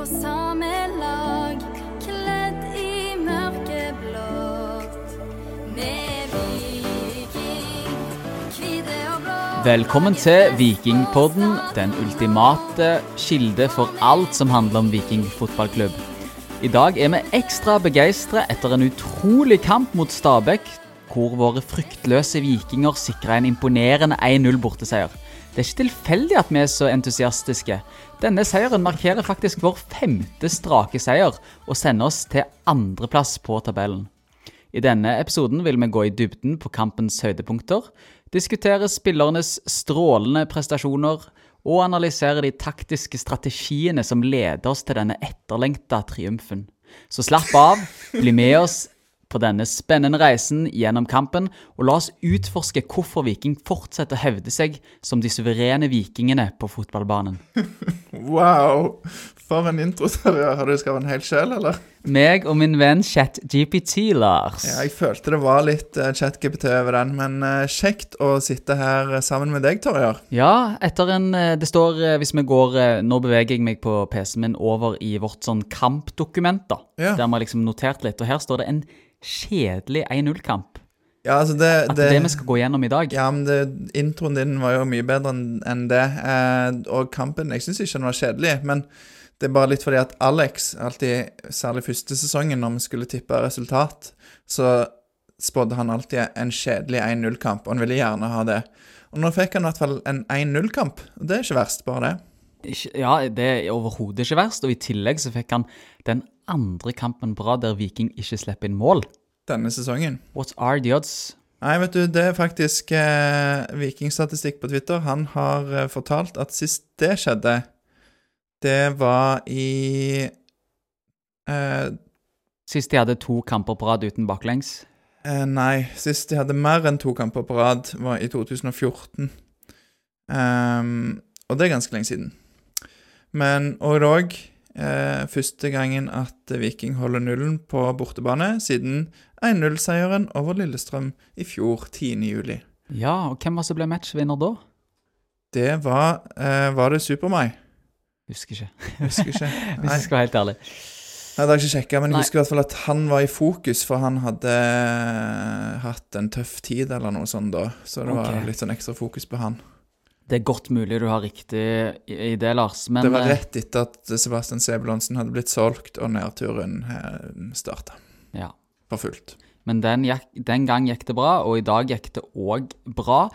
på samme lag, kledd i mørkeblått. Med viking, hvite og blå. Velkommen til Vikingpodden, den ultimate kilde for alt som handler om Viking fotballklubb. I dag er vi ekstra begeistra etter en utrolig kamp mot Stabæk, hvor våre fryktløse vikinger sikra en imponerende 1-0 borteseier. Det er ikke tilfeldig at vi er så entusiastiske. Denne seieren markerer faktisk vår femte strake seier, og sender oss til andreplass på tabellen. I denne episoden vil vi gå i dybden på kampens høydepunkter, diskutere spillernes strålende prestasjoner og analysere de taktiske strategiene som leder oss til denne etterlengta triumfen. Så slapp av, bli med oss på denne spennende reisen gjennom kampen, og la oss utforske hvorfor Viking fortsetter å hevde seg som de suverene vikingene på fotballbanen. Wow! For en intro. Terje. Har du skrevet en hel sjøl, eller? Meg og min venn ChatGPT, Lars. Ja, jeg følte det var litt uh, ChatGPT over den, men uh, kjekt å sitte her eh, sammen med deg, Torjar. Ja, etter en uh, Det står Hvis vi går Nå beveger jeg meg på PC-en min over i vårt sånn kampdokument, da. Ja. Der vi har liksom notert litt. Og her står det en kjedelig 1-0-kamp. Ja, altså det, At det det vi skal gå gjennom i dag. Ja, men det, introen din var jo mye bedre enn det. Eh, og kampen Jeg syns ikke den var kjedelig, men det er bare litt fordi at Alex, alltid, særlig første sesongen, når vi skulle tippe resultat, så spådde han alltid en kjedelig 1-0-kamp, og han ville gjerne ha det. Og nå fikk han i hvert fall en 1-0-kamp, og det er ikke verst, bare det. Ja, det er overhodet ikke verst. Og i tillegg så fikk han den andre kampen på rad der Viking ikke slipper inn mål. Denne sesongen. What are the odds? Nei, vet du, det er faktisk eh, Vikingstatistikk på Twitter. Han har eh, fortalt at sist det skjedde, det var i eh, Sist de hadde to kamper på rad uten baklengs. eh, Nei, sist de hadde mer enn to kamper på rad, var i 2014. Um, og det er ganske lenge siden. Men og òg eh, første gangen at Viking holder nullen på bortebane siden 1-0-seieren over Lillestrøm i fjor, 10. juli. Ja, og hvem var som ble matchvinner da? Det var eh, Var det Super-Mai? Husker ikke. Husker ikke. Hvis jeg skal være helt ærlig. Nei, det har jeg ikke sjekka, men jeg Nei. husker i hvert fall at han var i fokus, for han hadde eh, hatt en tøff tid eller noe sånt da. Så det var litt sånn ekstra fokus på han. Det er godt mulig du har riktig i i det, Lars. Men det var eh, rett etter at Sebastian Sebulonsen hadde blitt solgt, og nedturen eh, starta Ja. for fullt. Men den, gikk, den gang gikk det bra, og i dag gikk det òg bra.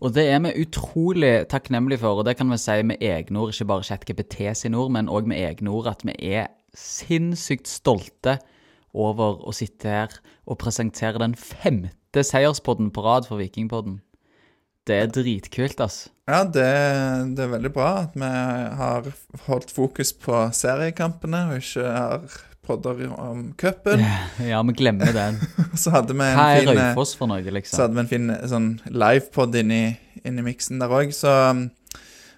Og det er vi utrolig takknemlige for, og det kan vi si med egne ord, ikke bare ChatGPT sine ord, men òg med egne ord, at vi er sinnssykt stolte over å sitte her og presentere den femte seierspodden på rad for Vikingpodden. Det er dritkult, ass. Ja, det, det er veldig bra at vi har holdt fokus på seriekampene, og ikke har podder om cupen. Ja, vi glemmer den. Så hadde vi en Hva er eh, Raufoss for noe, Så liksom? hadde vi en fin sånn livepod inni, inni miksen der òg, så um,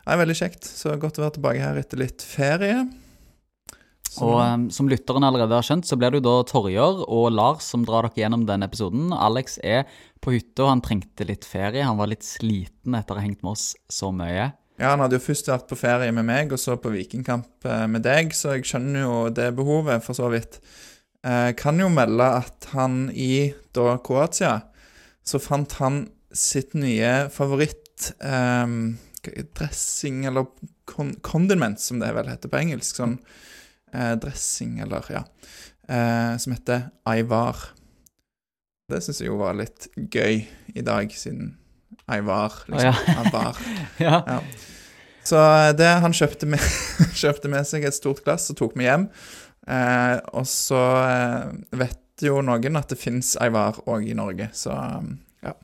det er veldig kjekt. Så godt å være tilbake her etter litt ferie. Så, Og um, som lytteren allerede har skjønt, så blir det jo da Torjer og Lars som drar dere gjennom denne episoden. Alex er på hytta, og han trengte litt ferie. Han var litt sliten etter å ha hengt med oss så mye. ja, Han hadde jo først vært på ferie med meg, og så på vikingkamp eh, med deg, så jeg skjønner jo det behovet, for så vidt. Jeg kan jo melde at han i da Kroatia, så fant han sitt nye favoritt eh, dressing, eller con condiment, som det vel heter på engelsk. Sånn eh, dressing, eller ja. Eh, som heter Aivar. Det syns jeg jo var litt gøy i dag, siden jeg var liksom. ja. var. Ja. Ja. Så eh, det, han kjøpte med, kjøpte med seg et stort glass og tok med hjem. Eh, og så eh, vet jo noen at det fins Eivar òg i Norge, så um, ja.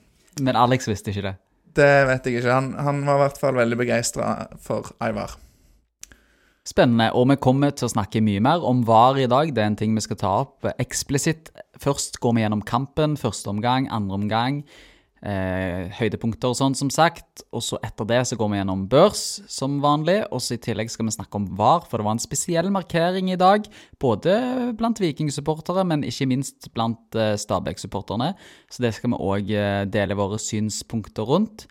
Men Alex visste ikke det. Det vet jeg ikke. Han, han var i hvert fall veldig begeistra for Aivar. Spennende. Og vi kommer til å snakke mye mer om VAR i dag. Det er en ting vi skal ta opp eksplisitt. Først går vi gjennom kampen. Første omgang, andre omgang. Eh, høydepunkter og sånn, som sagt. Og så etter det så går vi gjennom børs, som vanlig. Og så i tillegg skal vi snakke om VAR, for det var en spesiell markering i dag. Både blant Viking-supportere, men ikke minst blant eh, Stabæk-supporterne. Så det skal vi òg eh, dele våre synspunkter rundt.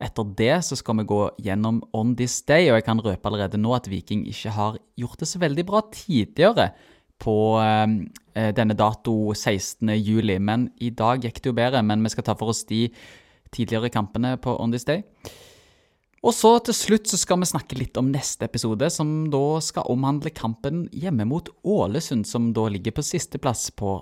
Etter det så skal vi gå gjennom On This Day, og jeg kan røpe allerede nå at Viking ikke har gjort det så veldig bra tidligere på eh, denne dato 16. juli. Men i dag gikk det jo bedre, men vi skal ta for oss de tidligere kampene på On This Day. Og så til slutt så skal vi snakke litt om neste episode, som da skal omhandle kampen hjemme mot Ålesund, som da ligger på sisteplass på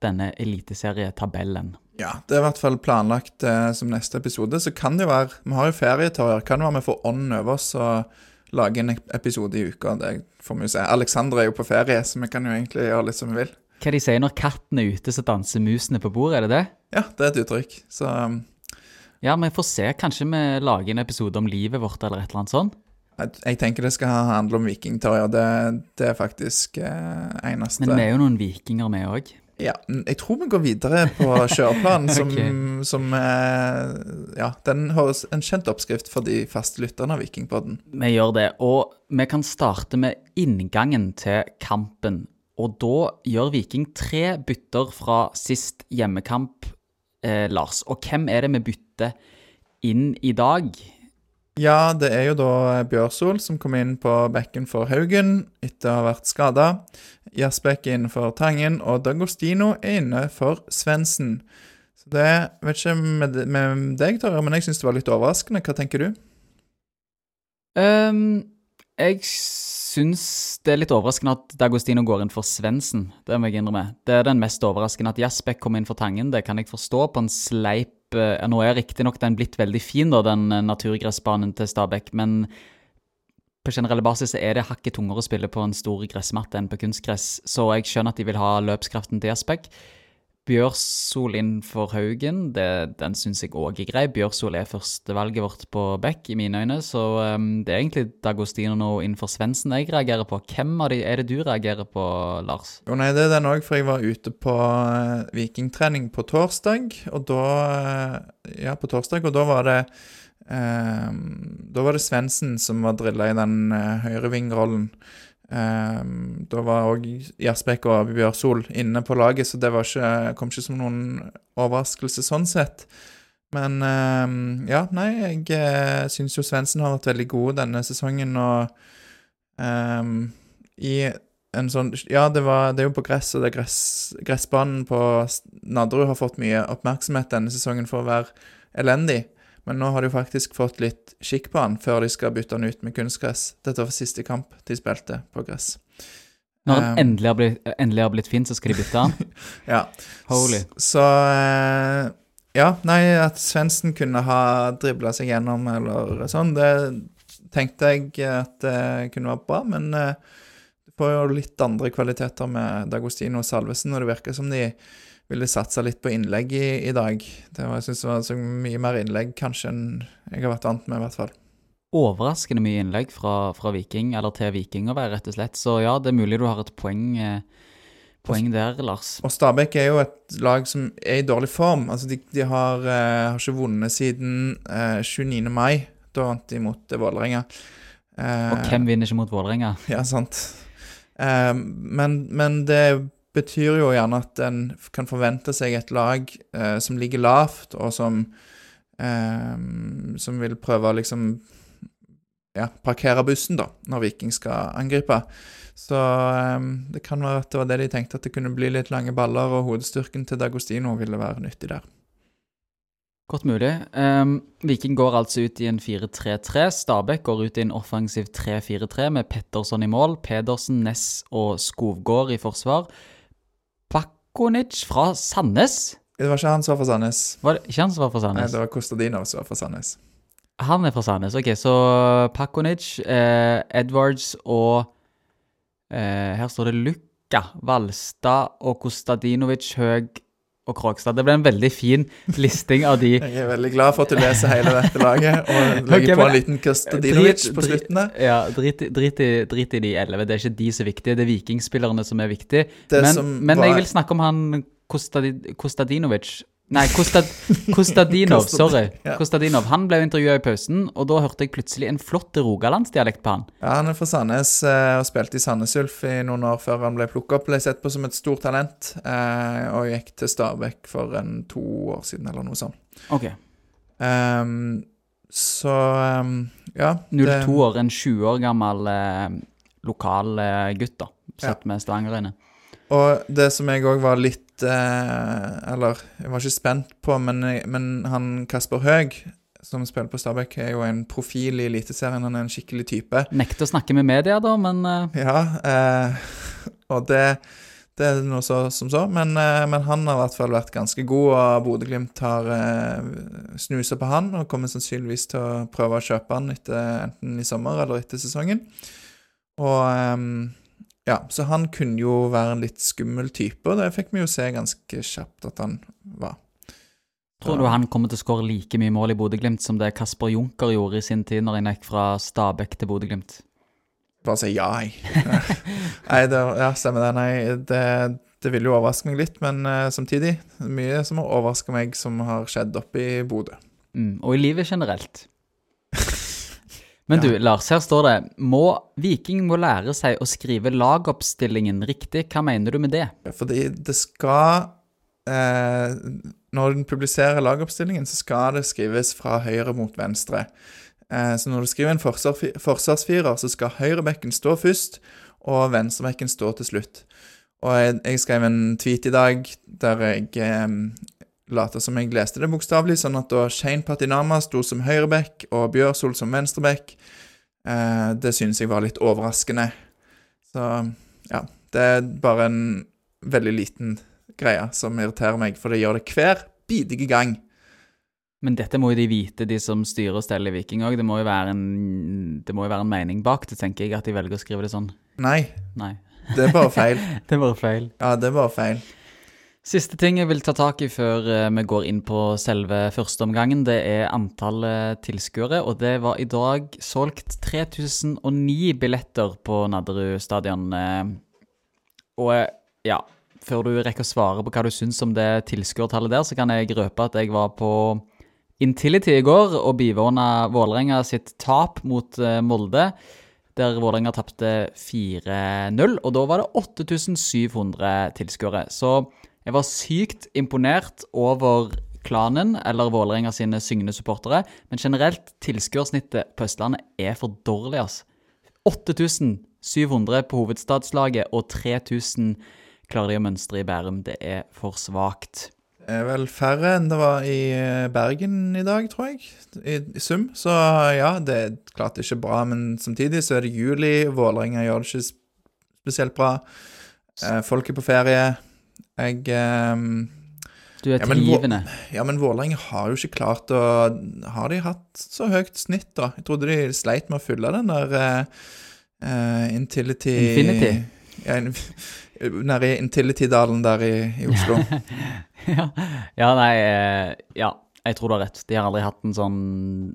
denne eliteserietabellen. Ja, det er i hvert fall planlagt eh, som neste episode. Så kan det jo være Vi har jo ferietårer. Kan det være vi får ånden over oss og lager en episode i uka. Det får vi jo se. Alexander er jo på ferie, så vi kan jo egentlig gjøre litt som vi vil. Hva de sier når katten er ute, så danser musene på bordet, er det det? Ja, det er et uttrykk. Så um, Ja, vi får se. Kanskje vi lager en episode om livet vårt, eller et eller annet sånt? jeg, jeg tenker det skal handle om vikingtøyer. Det, det er faktisk eh, eneste Men vi er jo noen vikinger, vi òg. Ja, jeg tror vi går videre på kjøreplanen, som, okay. som eh, Ja, den høres en kjent oppskrift for de faste lytterne av Vikingpodden. Vi gjør det. Og vi kan starte med inngangen til kampen. Og da gjør Viking tre bytter fra sist hjemmekamp, eh, Lars. Og hvem er det vi bytter inn i dag? Ja, det er jo da Bjørsol som kom inn på bekken for Haugen etter å ha vært skada. Jasbekk er inne for Tangen, og Dagostino er inne for Svendsen. Så det vet ikke med, med deg, Torje, men jeg syns det var litt overraskende. Hva tenker du? Um, jeg syns det er litt overraskende at Dagostino går inn for Svendsen. Det må jeg innrømme. Det er den mest overraskende. At Jasbekk kom inn for Tangen, det kan jeg forstå på en sleip Nå er riktignok den blitt veldig fin, da, den eh, naturgressbanen til Stabæk, men på generell basis er det hakket tungere å spille på en stor gressmatte enn på kunstgress, så jeg skjønner at de vil ha løpskraften til Jasbekk. Bjørsol inn for Haugen, det, den syns jeg òg er grei. Bjørsol er førstevalget vårt på back, i mine øyne, så um, det er egentlig Dagostino nå innenfor Svendsen jeg reagerer på. Hvem av de er det du reagerer på, Lars? Jo, nei, det er den òg, for jeg var ute på uh, vikingtrening på torsdag, og da uh, Ja, på torsdag, og da var det uh, Da var det Svendsen som var drilla i den uh, høyrevingrollen. Eh, da var òg Jasbekk og Bjørsol inne på laget, så det ikke, kom ikke som noen overraskelse sånn sett. Men um, ja, nei, jeg uh, syns jo Svendsen har vært veldig god denne sesongen, og um, i en sånn Ja, det, var, det er jo på gress, og det er gress, gressbanen på Nadderud har fått mye oppmerksomhet denne sesongen for å være elendig. Men nå har de faktisk fått litt skikk på han før de skal bytte han ut med kunstgress. Dette var siste kamp de spilte på gress. Når han Um, endelig, har blitt, endelig har blitt fin, så skal de bytte han? Ja. Holy. Så eh, Ja, nei, at Svendsen kunne ha dribla seg gjennom eller sånn, det tenkte jeg at det kunne være bra, men uh, du får jo litt andre kvaliteter med Dagostino og Salvesen, og det virker som de ville satsa litt på innlegg i, i dag. Det var, jeg synes det var så mye mer innlegg kanskje enn jeg har vært vant med, i hvert fall. Overraskende mye innlegg fra, fra Viking, eller til Viking å være, rett og slett. Så ja, det er mulig du har et poeng, eh, poeng der, Lars. Og Stabæk er jo et lag som er i dårlig form. Altså, de, de har, eh, har ikke vunnet siden eh, 29. mai. Da vant de mot eh, Vålerenga. Eh, Og hvem vinner ikke mot Vålerenga? Ja, sant. Eh, men, men det betyr jo gjerne at en kan forvente seg et lag eh, som ligger lavt, og som eh, Som vil prøve å liksom ja, parkere bussen, da, når Viking skal angripe. Så eh, det kan være at det var det de tenkte, at det kunne bli litt lange baller, og hodestyrken til Dagostino ville være nyttig der. Godt mulig. Um, Viking går altså ut i en 4-3-3. Stabæk går ut i en offensiv 3-4-3 med Petterson i mål, Pedersen, Ness og Skovgård i forsvar. Bakonic fra Sandnes? Det var ikke han som var fra Sandnes. Var det ikke han som var fra Nei, det var Kostadinov som var fra Sandnes. Han er fra Sandnes, ok. Så Pakonic, eh, Edwards og eh, Her står det Lukka, Valstad og Kostadinovic høg og Krogstad. Det ble en veldig fin listing av de Jeg er veldig glad for at du leser hele dette laget, og legger okay, på en liten Kostadinovic på slutten. Ja, drit, drit, i, drit i de elleve. Det er ikke de som er viktige, det er vikingspillerne som er viktige. Det Men, som men var- jeg vil snakke om han Kostadi, Kostadinovic. Nei, Kostad, Kostadinov. Sorry. ja. Kostadinov. Han ble intervjua i pausen, og da hørte jeg plutselig en flott rogalandsdialekt på han. Ja, Han er fra Sandnes eh, og spilte i Sandnes Ulf i noen år før han ble plukka opp. Ble sett på som et stort talent, eh, og gikk til Stabæk for en to år siden, eller noe sånt. Ok. Um, så um, ja. 02 år, en 20 år gammel eh, lokal eh, gutt, da. Sett med Stavanger inne. Og det som jeg òg var litt eh, Eller jeg var ikke spent på, men, men han Kasper Høeg, som spiller på Stabæk, er jo en profil i Eliteserien. Han er en skikkelig type. Nekter å snakke med media, da, men eh, Ja, eh, og det, det er noe så som så. Men, eh, men han har i hvert fall vært ganske god, og Bodø-Glimt har eh, snusa på han og kommer sannsynligvis til å prøve å kjøpe han etter, enten i sommer eller etter sesongen. Og eh, ja, så han kunne jo være en litt skummel type, og det fikk vi jo se ganske kjapt at han var. tror du han kommer til å skåre like mye mål i Bodø-Glimt som det Kasper Junker gjorde i sin tid når han gikk fra Stabæk til Bodø-Glimt? Bare si ja, jeg. Nei, det, ja, stemmer det. Nei, det, det vil jo overraske meg litt, men uh, samtidig mye som har overraska meg, som har skjedd oppe i Bodø. Mm, og i livet generelt. Men du, Lars, her står det må, Viking må lære seg å skrive lagoppstillingen riktig. Hva mener du med det? Fordi det skal eh, Når den publiserer lagoppstillingen, så skal det skrives fra høyre mot venstre. Eh, så når du skriver en forsvar, forsvarsfirer, så skal høyrebekken stå først, og venstrebekken stå til slutt. Og jeg, jeg skrev en tweet i dag der jeg eh, later som jeg leste det bokstavelig, sånn at da Shane Patinama sto som høyrebekk og Bjørsol som venstrebekk, eh, det synes jeg var litt overraskende. Så ja, det er bare en veldig liten greie som irriterer meg, for det gjør det hver bidige gang. Men dette må jo de vite, de som styrer og steller i Viking òg. Det, må jo være en- det må jo være en mening bak det, tenker jeg, at de velger å skrive det sånn. Nei, Nei, det er bare feil. det er bare feil. Ja, det er bare feil. Siste ting jeg vil ta tak i før eh, vi går inn på selve førsteomgangen, det er antallet tilskuere. Og det var i dag solgt 3009 billetter på Nadderud stadion. eh, Og eh, ja, før du rekker å svare på hva du syns om det tilskuertallet der, så kan jeg røpe at jeg var på Intility i går og bivåna Vålerenga sitt tap mot Molde. Der Vålerenga tapte 4-0, og da var det 8700 tilskuere. Så jeg var sykt imponert over klanen, eller Vålerenga sine syngende supportere. Men generelt, tilskuersnittet på Østlandet er for dårlig, ass. 8700 på hovedstadslaget, og 3000 klarer de å mønstre i Bærum. Det er for svakt. Det er vel færre enn det var i eh, Bergen i dag, tror jeg, i, i sum. Så ja, det er klart det er ikke bra, men samtidig så er det juli. Vålerenga gjør det ikke spesielt bra. Eh, folk er på ferie. Jeg eh, Du er Ja, trivende. Ja, men Vålerenga har jo ikke klart å Har de hatt så høyt snitt, da? Jeg trodde de sleit med å fylle den der eh, Intility Infinity? Ja, in, nede i Intility-dalen der i, i Oslo. ja. ja, nei eh, Ja, jeg tror du har rett. De har aldri hatt en sånn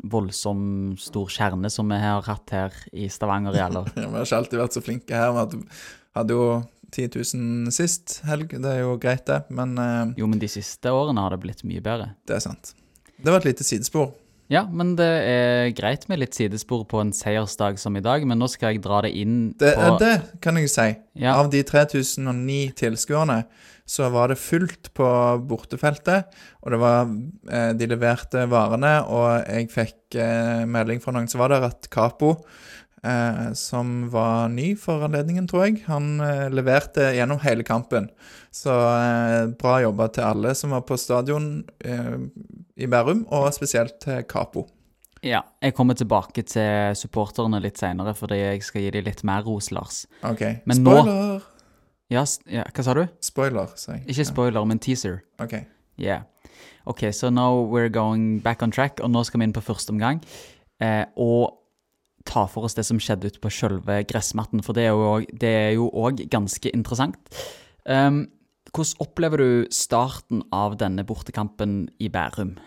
voldsom stor kjerne som vi har hatt her i Stavanger, eller? ja, Vi har ikke alltid vært så flinke her. Vi hadde jo 10 000 sist helg, det er jo greit, det. Men eh, Jo, men de siste årene har det blitt mye bedre. det er sant. Det var et lite sidespor. Ja, men det er greit med litt sidespor på en seiersdag som i dag, men nå skal jeg dra det inn Det, på det kan jeg si. Ja. Av de 3009 tilskuerne så var det fullt på bortefeltet, og det var eh, De leverte varene, og jeg fikk eh, melding fra noen som var der, at Capo, eh, som var ny for anledningen, tror jeg, han eh, leverte gjennom hele kampen. Så eh, bra jobba til alle som var på stadion eh, i Bærum, og spesielt til Capo. Ja, jeg kommer tilbake til supporterne litt seinere, fordi jeg skal gi dem litt mer ros, Lars. OK. Men nå- Spoiler! Ja, ja hva sa du? Spoiler, sa jeg. Ikke spoiler, men teaser. OK. Yeah. Ok, so now we're going back on track, og nå skal vi inn på første omgang. Eh, og ta for oss det som skjedde ute på sjølve gressmatten, for det er jo, også ganske interessant. Um, hvordan opplever du starten av denne bortekampen i Bærum?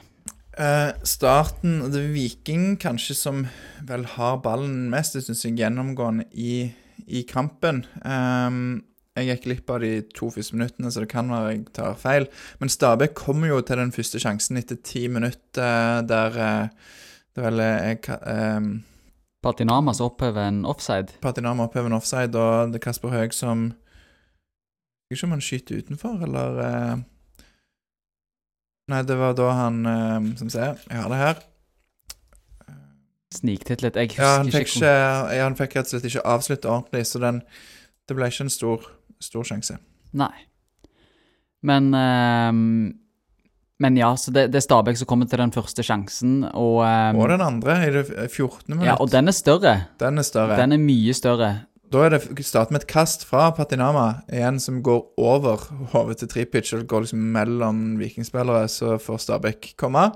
Uh, starten Det er Viking kanskje som vel har ballen mest, det syns jeg, gjennomgående i, i kampen. Um, jeg gikk glipp av de to første minuttene, så det kan være jeg tar feil. Men Stabæk kommer jo til den første sjansen etter ti minutter, eh, der uh, det vel er Ka- ehm, som opphever en offside. Patinama opphever en offside, og det er Kasper Høeg som Jeg vet ikke om han skyter utenfor, eller eh, Nei, det var da han eh, Som ser, jeg har det her. Sniktitlet. Jeg husker Ja, han fikk ikke ja, Han fikk rett og slett ikke avslutte ordentlig, så den Det ble ikke en stor, stor sjanse. Nei. Men ehm, Men ja, så det, det er Stabæk som kommer til den første sjansen, og um, Og den andre, i det 14. minutt, Ja, og den er større. den er større. Den er mye større. Da er det start med et kast fra Patinama igjen, som går over hodet til Tripic, og går liksom mellom vikingspillere, så får Stabæk komme.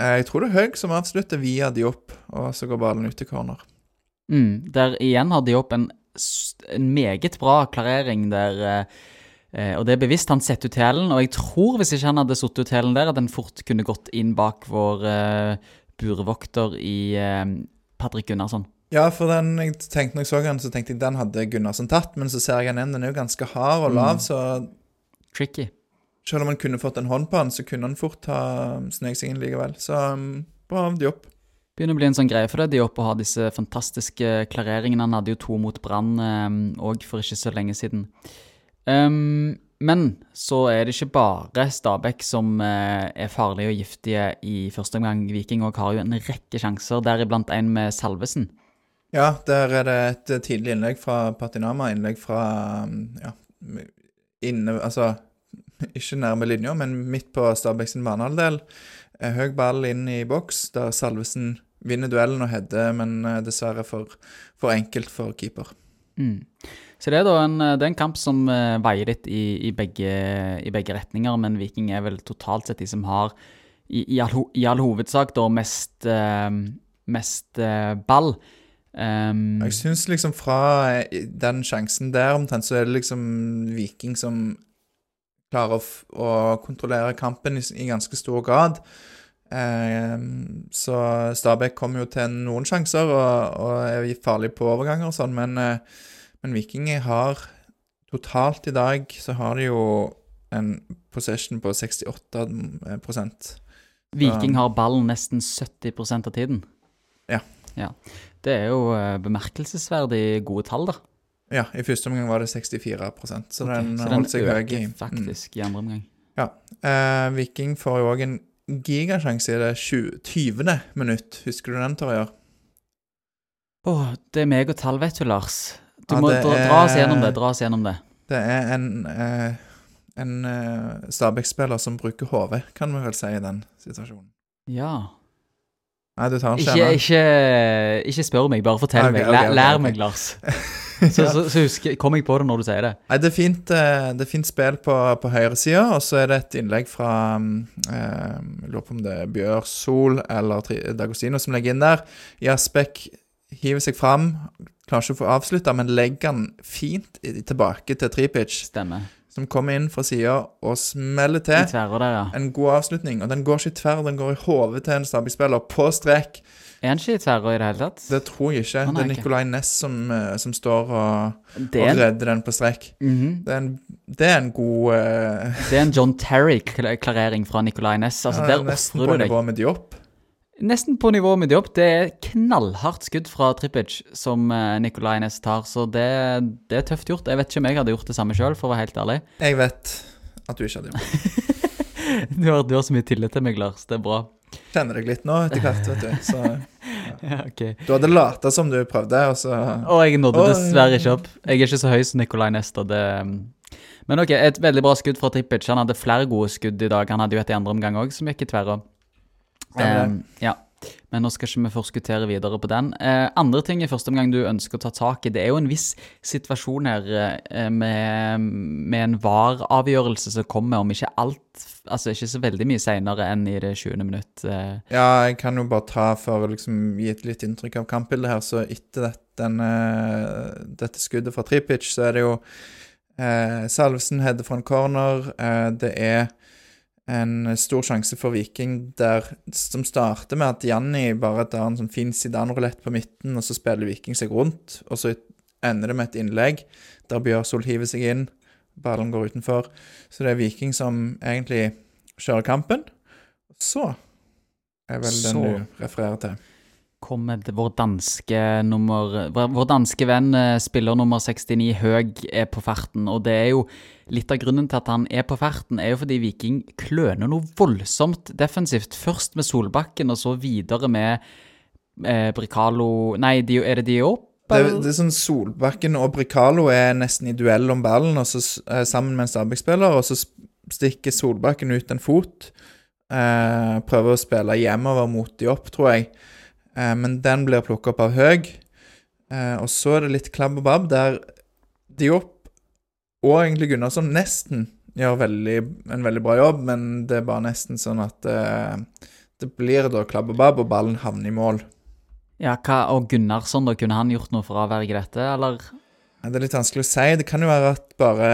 Eh, Jeg tror det er Høg som avslutter via Diop, og så går ballen ut til corner. Mm, der igjen har de opp en, en meget bra klarering der. eh, og det er bevisst han setter ut hælen, og jeg tror hvis ikke han hadde satt ut hælen der, at den fort kunne gått inn bak vår eh, burevokter i eh, Patrick Gunnarsson. Ja, for den, jeg tenkte når jeg så den, så tenkte jeg den hadde Gunnarsson tatt, men så ser jeg den igjen, den er jo ganske hard og lav, så Tricky. selv om han kunne fått en hånd på han, så kunne han fort ha sneket seg inn likevel. Så um, bra av Diop. Begynner å bli en sånn greie for det, de oppe å ha disse fantastiske klareringene. Han hadde jo to mot Brann òg for ikke så lenge siden. Ehm, men så er det ikke bare Stabæk som uh, er farlige og giftige i første omgang. Viking og har jo en rekke sjanser, deriblant en med Salvesen. Ja, der er det et eh, tidlig innlegg fra Patinama. Innlegg fra um, ja, inne Altså ikke nærme linja, men midt på Stabæk sin banehalvdel. Eh, Høy ball inn i boks, der Salvesen vinner duellen og header, men dessverre for, for enkelt for keeper. Mm. Så det er en, det er en kamp som eh, veier litt i, i, begge, i begge retninger, men Viking er vel totalt sett de som har i, i, all, all hovedsak da mest, eh, mest eh, ball. Um, Jeg syns liksom fra eh, den sjansen der omtrent, så er det liksom Viking som klarer å, å kontrollere kampen i, i ganske stor grad. Um, så Stabæk kommer jo til noen sjanser og, og er farlig på overganger og sånn, men, eh, men Viking har totalt i dag så har de jo en possession på 68 prosent. Viking har ballen nesten 70% av tiden. Ja. ja. Det er jo eh, bemerkelsesverdig gode tall, da. Ja, i første omgang var det 64 så okay, den så holdt seg høy. faktisk Mm. faktisk i andre omgang. Ja. Eh, Viking får jo òg en gigasjanse i det 20. 20. minutt. Husker du den, Torjar? Åh, det er meg og tall, vet du, Lars. Du må ja, dra, dra oss gjennom det. Dra oss gjennom det. Det er en, eh, en eh, Stabæk-spiller som bruker hodet, kan vi vel si, i den situasjonen. Ja. Nei, du tar den Ikke, ikke ikke, spør meg, bare fortell okay, meg. Lær, Lær, okay, lær meg, Lars. Så, så, så husk, kom jeg på det når du sier det. Nei, det er fint, eh, det er fint spill på, på høyresida, og så er det et innlegg fra mm, eh, lurer på om det er Bjørsol eller Dagostino som legger inn der. Jasbekk hiver seg fram, klarer ikke å få avslutta, men legger den fint tilbake til Tripic, Stemmer. som kommer inn fra sida og smeller til. der, ja. En god avslutning, og den går ikke i tverr, den går i hodet til en Stabæk-spiller, på strek. Er han ikke i tverra i det hele tatt? Det tror jeg ikke. Det er. Nicolay Næss som, eh, som står og, og redder den på strek. -hmm. Det er en, det er en god uh... det er en John Terry-klarering fra Nicolay Næss. Altså, ja, der Nesten ofrer på du deg. nivå med Diop. Nesten på nivå med Diop. Det er knallhardt skudd fra Trippic som uh, Nicolay Næss tar, så det, det er tøft gjort. Jeg vet ikke om jeg hadde gjort det samme sjøl, for å være helt ærlig. Jeg vet at du ikke hadde gjort det. Du har, du har så mye tillit til meg, Lars. Det er bra. Kjenner deg litt nå etter hvert, vet du. Så Ja, ok. du hadde lata som du prøvde, og så Og jeg nådde dessverre ikke opp. Jeg er ikke så høy som Nicolay Nesta. Det... Men ok, et veldig bra skudd fra Trippic. Han hadde flere gode skudd i dag. Han hadde jo et i andre omgang òg, som gikk i tverra. Stemmer ja. Men nå skal ikke vi forskuttere videre på den. Eh, andre ting i første omgang du ønsker å ta tak i, det er jo en viss situasjon her eh, med, med en VAR-avgjørelse som kommer om ikke alt Altså ikke så veldig mye seinere enn i det 20. minutt. Eh. Ja, jeg kan jo bare ta for å liksom gi et litt inntrykk av kampbildet her, så etter dette, denne, dette skuddet fra Tripic, så er det jo Eh, Salvesen header fra en corner. Eh, det er en stor sjanse for Viking der, som starter med at Janni bare tar en sånn fin sidanrulett på midten, og så spiller Viking seg rundt. Og så ender det med et innlegg der Bjørsol hiver seg inn. Ballen går utenfor. Så det er Viking som egentlig kjører kampen. Så er vel den Så. du refererer til. Kommer vår danske nummer Vår danske venn, eh, spiller nummer 69, Høg, er på ferten. Og det er jo litt av grunnen til at han er på ferten, er jo fordi Viking kløner noe voldsomt defensivt. Først med Solbakken, og så videre med eh, Bricalo Nei, er det Diop? Det, det er sånn Solbakken og Bricalo er nesten i duell om ballen, og så, eh, sammen med en Stabæk-spiller, og så stikker Solbakken ut en fot. Eh, prøver å spille hjemover mot de opp, tror jeg. Eh, men den blir plukket opp av Høg. Eh, og så er det litt klabb og babb, der Diop og egentlig Gunnarsson nesten gjør veldig, en veldig bra jobb, men det er bare nesten sånn at eh, det blir da klabb og babb, og ballen havner i mål. Ja, hva, og Gunnarsson, da, kunne han gjort noe for å avverge dette, eller? Det er litt vanskelig å si. Det kan jo være at bare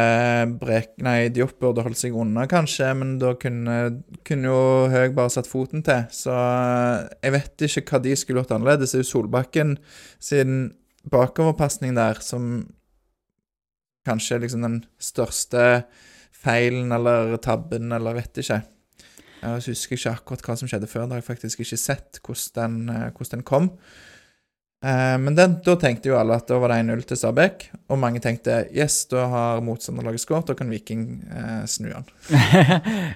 Brek... Nei, Diop burde holdt seg unna, kanskje, men da kunne, kunne jo Høg bare satt foten til. Så eh, jeg vet ikke hva de skulle gjort annerledes. Det er jo Solbakken sin bakoverpasning der som kanskje er liksom den største feilen eller tabben, eller vet ikke. Jeg husker ikke akkurat hva som skjedde før. Da har jeg faktisk ikke sett hvordan den, eh, hvordan den kom. Eh, Men den, da tenkte jo alle at da var det 1-0 til Stabæk, og mange tenkte yes, da har motstanderlaget skåret, da kan Viking eh, snu den.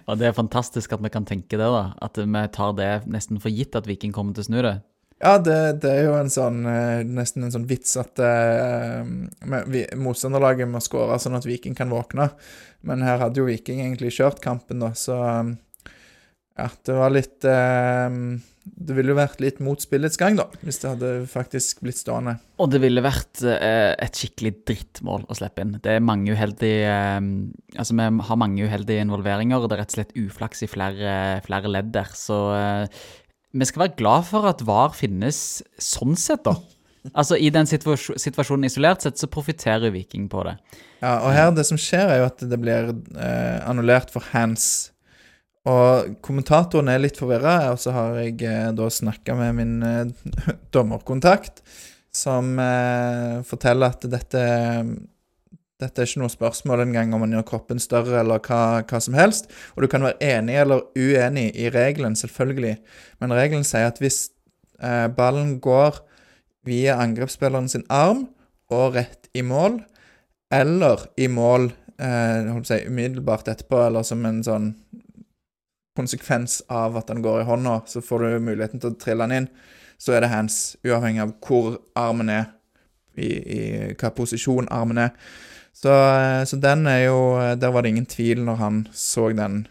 og det er fantastisk at vi kan tenke det, da. At vi tar det nesten for gitt at Viking kommer til å snu det. Ja, det, det er jo en sånn eh, nesten en sånn vits at eh, vi- motstanderlaget må skåre sånn at Viking kan våkne. Men her hadde jo Viking egentlig kjørt kampen, da, så ja, det var litt eh, Det ville jo vært litt mot spillets gang, da, hvis det hadde faktisk blitt stående. Og det ville vært eh, et skikkelig drittmål å slippe inn. Det er mange uheldige eh, Altså, vi har mange uheldige involveringer, og det er rett og slett uflaks i flere, flere ledd der. Så eh, vi skal være glad for at VAR finnes sånn sett, da. Altså, i den situas situasjonen isolert sett, så profitterer Viking på det. Ja, og her det som skjer, er jo at det blir eh, annullert for hands. Og kommentatoren er litt forvirra, og så har jeg eh, da snakka med min eh, dommerkontakt, som eh, forteller at dette dette er ikke noe spørsmål engang om man gjør kroppen større eller hva, hva som helst. Og du kan være enig eller uenig i regelen, selvfølgelig. Men regelen sier at hvis eh, ballen går via angrepsspilleren sin arm og rett i mål, eller i mål eh, si, umiddelbart etterpå, eller som en sånn konsekvens av at den går i hånda, så får du muligheten til å trille den inn, så er det hands, uavhengig av hvor armen er, i, i hva posisjon armen er. Så, eh, så den er jo Der var det ingen tvil når han så den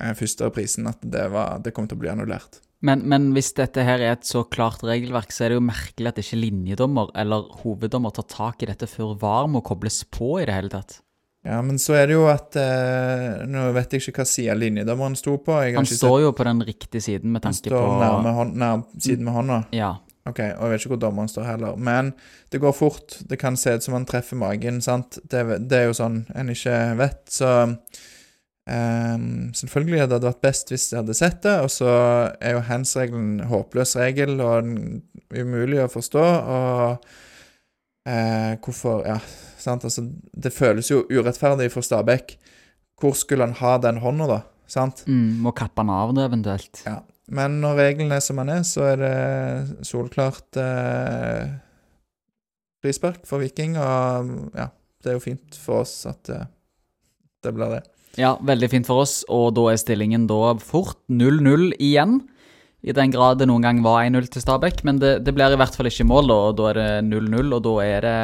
eh, første reprisen, at det, var, det kom til å bli annullert. Men, men hvis dette her er et så klart regelverk, så er det jo merkelig at ikke linjedommer eller hoveddommer tar tak i dette før VAR må kobles på i det hele tatt. Ja, men så er det jo at eh, Nå vet jeg ikke hva side linjedommeren sto på. Jeg har Han ikke står jo på den riktige siden med Han tanke står på nærme, hånd, nær siden med hånda. Ja. Ok, og jeg vet ikke hvor dommeren står heller. Men det går fort. Det kan se ut som han treffer magen, sant. Det, det er jo sånn en ikke vet. Så ehm, selvfølgelig hadde det vært best hvis jeg hadde sett det. Og så er jo hands-regelen en håpløs regel og umulig å forstå. Og eh, hvorfor Ja. Altså, det føles jo urettferdig for Stabæk. Hvor skulle han ha den hånda, da? Sant? Mm, må kappe han av det eventuelt. Ja. Men når reglene er som den er, så er det solklart eh, frispark for Viking. Og ja, det er jo fint for oss at eh, det blir det. Ja, veldig fint for oss, og da er stillingen da fort 0-0 igjen. I den grad det noen gang var 1-0 til Stabæk, men det, det blir i hvert fall ikke mål, da, og da er det 0-0, og da er det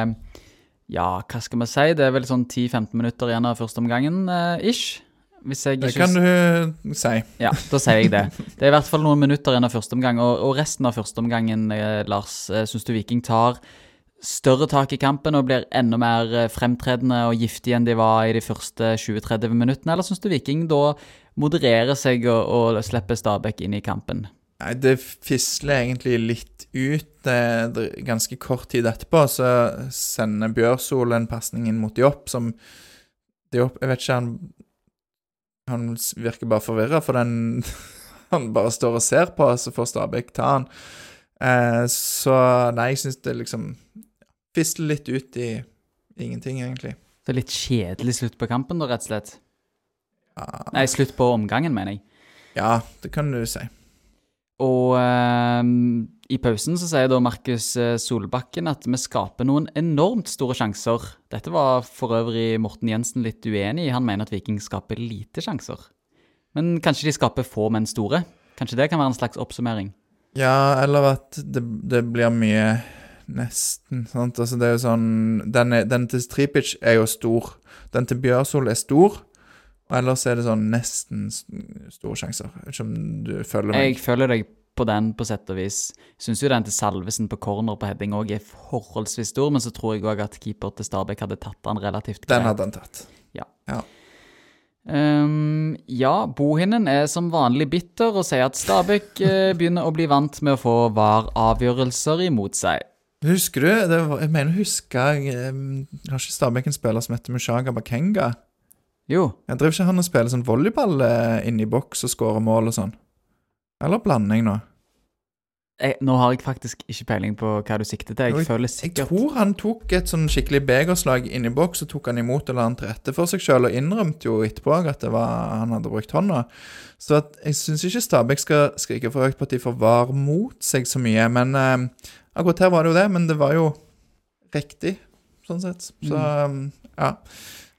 Ja, hva skal vi si? Det er vel sånn 10-15 minutter igjen av første omgangen, eh, ish. Hvis jeg Det ikke kan du si. Ja, da sier jeg det. Det er i hvert fall noen minutter igjen av første omgang, og, og resten av første omgangen, eh, Lars, eh, syns du Viking tar større tak i kampen og blir enda mer eh, fremtredende og giftige enn de var i de første 20-30 minuttene, eller syns du Viking da modererer seg og, og slipper Stabæk inn i kampen? Nei, det fisler egentlig litt ut. Det, det, ganske kort tid etterpå så sender Bjørsol en pasning inn mot Jopp som de opp, Jeg vet ikke, han Han virker bare forvirra, for den Han bare står og ser på, så får Stabæk ta han. Eh, så nei, jeg syns det liksom fisler litt ut i ingenting, egentlig. Så litt kjedelig slutt på kampen, da, rett og slett. Ja, Nei, slutt på omgangen, mener jeg. ja det kan du si. Og eh, i pausen så sier da Markus eh, Solbakken at vi skaper noen enormt store sjanser. Dette var for øvrig Morten Jensen litt uenig i. Han mener at Viking skaper lite sjanser. Men kanskje de skaper få, men store? Kanskje det kan være en slags oppsummering? Ja, eller at det, det blir mye nesten, sant. Altså, det er jo sånn Den, den til Stripic er jo stor. Den til Bjørsol er stor. Ellers er det sånn nesten store sjanser. Ikke om du følger meg. Jeg følger deg på den på sett og vis. Syns jo den til Salvesen på corner på heading òg er forholdsvis stor, men så tror jeg òg at keeper til Stabæk hadde tatt den relativt greit. Den hadde han tatt. Ja. ja, Bohinen er som vanlig bitter og sier at Stabæk uh, begynner å bli vant med å få VAR-avgjørelser imot seg. Husker du? Det var, jeg mener å huske um, Har ikke Stabæk en spiller som heter Mushaga Bakenga? Jo, Jeg driver ikke han og spiller sånn volleyball inni inne i boks og skårer mål og sånn? Eller blanding nå? jeg, nå har jeg faktisk ikke peiling på hva du sikter til. Jeg, Jeg føler Jeg tror han tok et sånn skikkelig begerslag inni i boks, og tok han imot og la han til rette for seg sjøl, og innrømte jo etterpå at det var, han hadde brukt hånda. Så at, jeg syns ikke Stabæk skal skrike for høyt på at de får var mot seg så mye, men eh, akkurat her var det jo det. Men det var jo riktig, sånn sett. Så Mm. um, ja.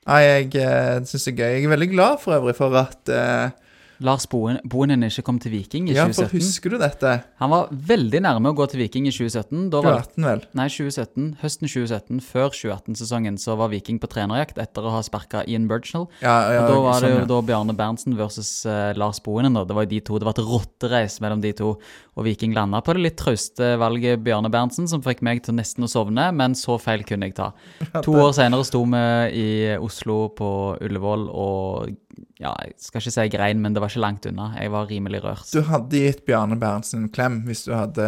Nei, jeg uh, syns det er gøy. Jeg er veldig glad for øvrig for at eh, Lars Bohinen ikke kom til Viking i 2017. Ja, for husker du dette? Han var veldig nærme å gå til Viking i 2017. Da var det 2018, vel? Nei, 2017. Høsten 2017, før 2018-sesongen, så var Viking på trenerjakt etter å ha sparka Ian Burchnell. Ja, ja, og da var det sånn, jo ja. da Bjarne Berntsen versus uh, Lars Bohinen. da. Det var jo de to, det var et rottereis mellom de to. Og Viking landa på det litt trauste valget Bjarne Berntsen, som fikk meg til nesten å sovne, men så feil kunne jeg ta. To år senere sto vi i Oslo på Ullevål og ja, jeg skal ikke si grein, men det var ikke langt unna. Jeg var rimelig rørt. Du hadde gitt Bjarne Berntsen en klem hvis du hadde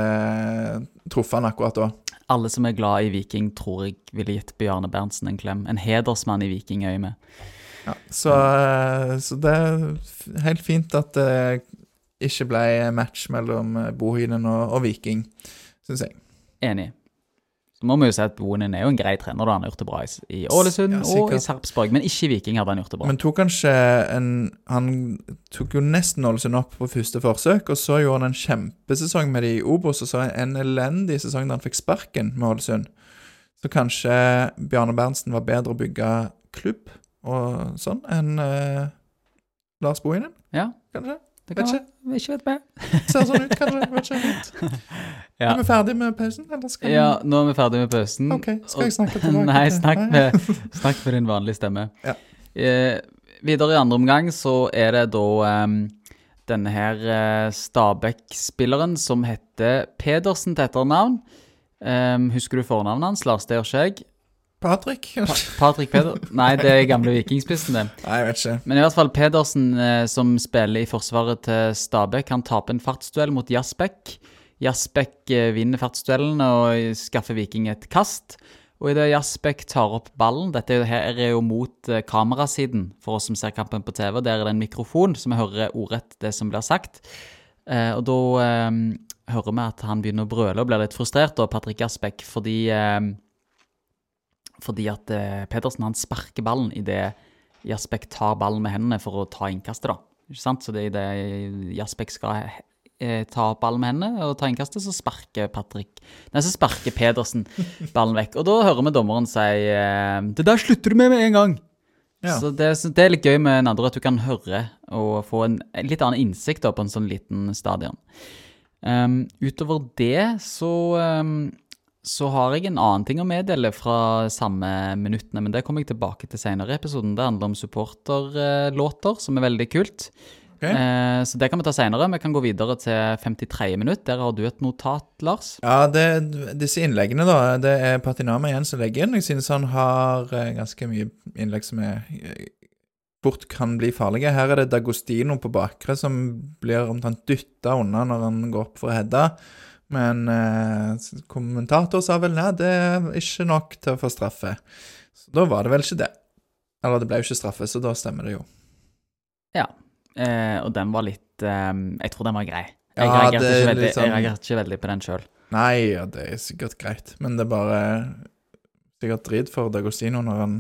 truffet han akkurat da. Alle som er glad i Viking, tror jeg ville gitt Bjarne Berntsen en klem. En hedersmann i vikingøyne. Ja, så, eh, så det er helt fint at det ikke ble match mellom eh, Bohinen og, og Viking, syns jeg. Enig. Så må vi jo si at Bohinen er jo en grei trener, da han har gjort det bra i, Ålesund Ja, og i Sarpsborg. Men ikke i Viking hadde han gjort det bra. Men tok kanskje en Han tok jo nesten Ålesund opp på første forsøk, og så gjorde han en kjempesesong med de i Obos, og så en elendig sesong da han fikk sparken med Ålesund. Så kanskje Bjarne Berntsen var bedre å bygge klubb og sånn enn eh, Lars Bohinen, ja, kanskje? det kan være. Ikke vet vi. Ser sånn ut, kanskje. Vet ikke helt. Ja. Er vi ferdig med pausen, vi Ja, nå er vi ferdig med pausen. OK, skal jeg snakke snakke tilbake? Nei, snakk med, snakk med din vanlige stemme. Ja. Eh, videre i andre omgang så er det da eh, denne her eh, Stabæk-spilleren som heter Pedersen til etternavn. Em, husker du fornavnet hans? Lars, det gjør ikke jeg. Patrick? Pa Patrick Peder... Nei, det er gamle vikingspissen, det. Nei, jeg vet ikke. Men i hvert fall Pedersen, eh, som spiller i forsvaret til Stabæk, han taper en fartsduell mot Jasbekk. Jasbekk eh, vinner fartsduellen og skaffer Viking et kast. Og idet Jasbekk tar opp ballen Dette er her er jo mot eh, kamerasiden for oss som ser kampen på TV. Der er det en mikrofon, så vi hører ordrett det som blir sagt. Og da hører vi at han begynner å brøle og blir litt frustrert, da, Patrick Jasbekk, fordi fordi at eh, Pedersen han sparker ballen idet Jaspek tar ballen med hendene for å ta innkastet. da. Ikke sant? Så det er idet Jaspek skal eh, ta opp ballen med hendene og ta innkastet, så sparker Patrick Nei, så sparker Pedersen ballen vekk. Og da hører vi dommeren si eh, Det der slutter du med med en gang! Ja. Så det, det er litt gøy med Nadderud at du kan høre og få en, en litt annen innsikt da, på en sånn liten stadion. Um, utover det så, um, så har jeg en annen ting å meddele fra samme minuttene, men det kommer jeg tilbake til senere i episoden. Det handler om supporterlåter, som er veldig kult. Okay. Eh, så det kan vi ta senere. Vi kan gå videre til 53. minutt. Der har du et notat, Lars. Ja, det, disse innleggene, da. Det er Patinama igjen som legger inn. Jeg synes han har eh, ganske mye innlegg som er eh, fort kan bli farlige. Her er det Dagostino på bakre som blir omtrent dytta unna når han går opp for å heade. Men eh, kommentator sa vel nei, det er ikke nok til å få straffe. Så da var det vel ikke det. Eller det ble jo ikke straffe, så da stemmer det jo. Ja. Eh, og den var litt eh, Jeg tror den var grei. Jeg, Ja, reagerte, er ikke veldig, jeg reagerte ikke veldig på den sjøl. Nei, ja, det er sikkert greit, men det er bare sikkert drit for D'Agostino når han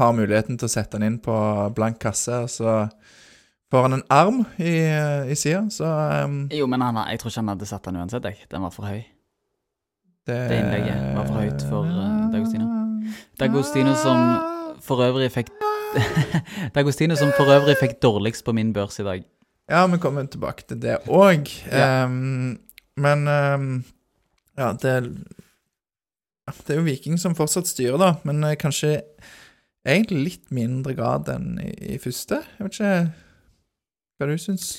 har muligheten til å sette den inn på blank kasse, og så får han en arm i, i sida, så um, Jo, men han, jeg tror ikke han hadde satt den uansett, jeg. Den var for høy. det Det innlegget var for høyt for, uh, D'Agostino. D'Agostino som for øvrig fikk D'Agostino som for øvrig fikk dårligst på min børs i dag. Ja, vi kommer tilbake til det òg. Ja. men um, ja, det Det er jo Viking som fortsatt styrer, da, men uh, kanskje egentlig litt mindre grad enn i, i første. Jeg vet ikke hva du syns.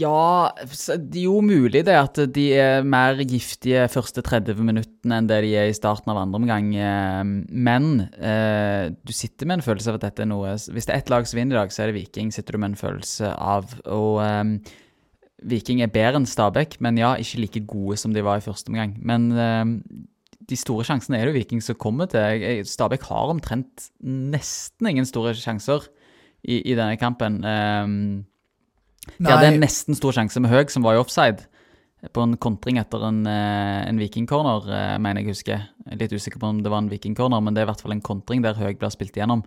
Ja, det er jo mulig det at de er mer giftige første 30 minuttene enn det de er i starten av andre omgang. eh, Men eh, du sitter med en følelse av at dette er noe Hvis det er ett lag som vinner i dag, så er det Viking, sitter du med en følelse av. Og eh, Viking er bedre enn Stabæk, men ja, ikke like gode som de var i første omgang. Men eh, de store sjansene er det Viking som kommer til. Stabæk har omtrent nesten ingen store sjanser i, i denne kampen. Um, de hadde en nesten stor sjanse med Høg, som var i offside. På en kontring etter en, eh, en vikingcorner, eh, mener jeg husker. Jeg er litt usikker på om det var en vikingcorner, men det er i hvert fall en kontring der Høg blir spilt igjennom.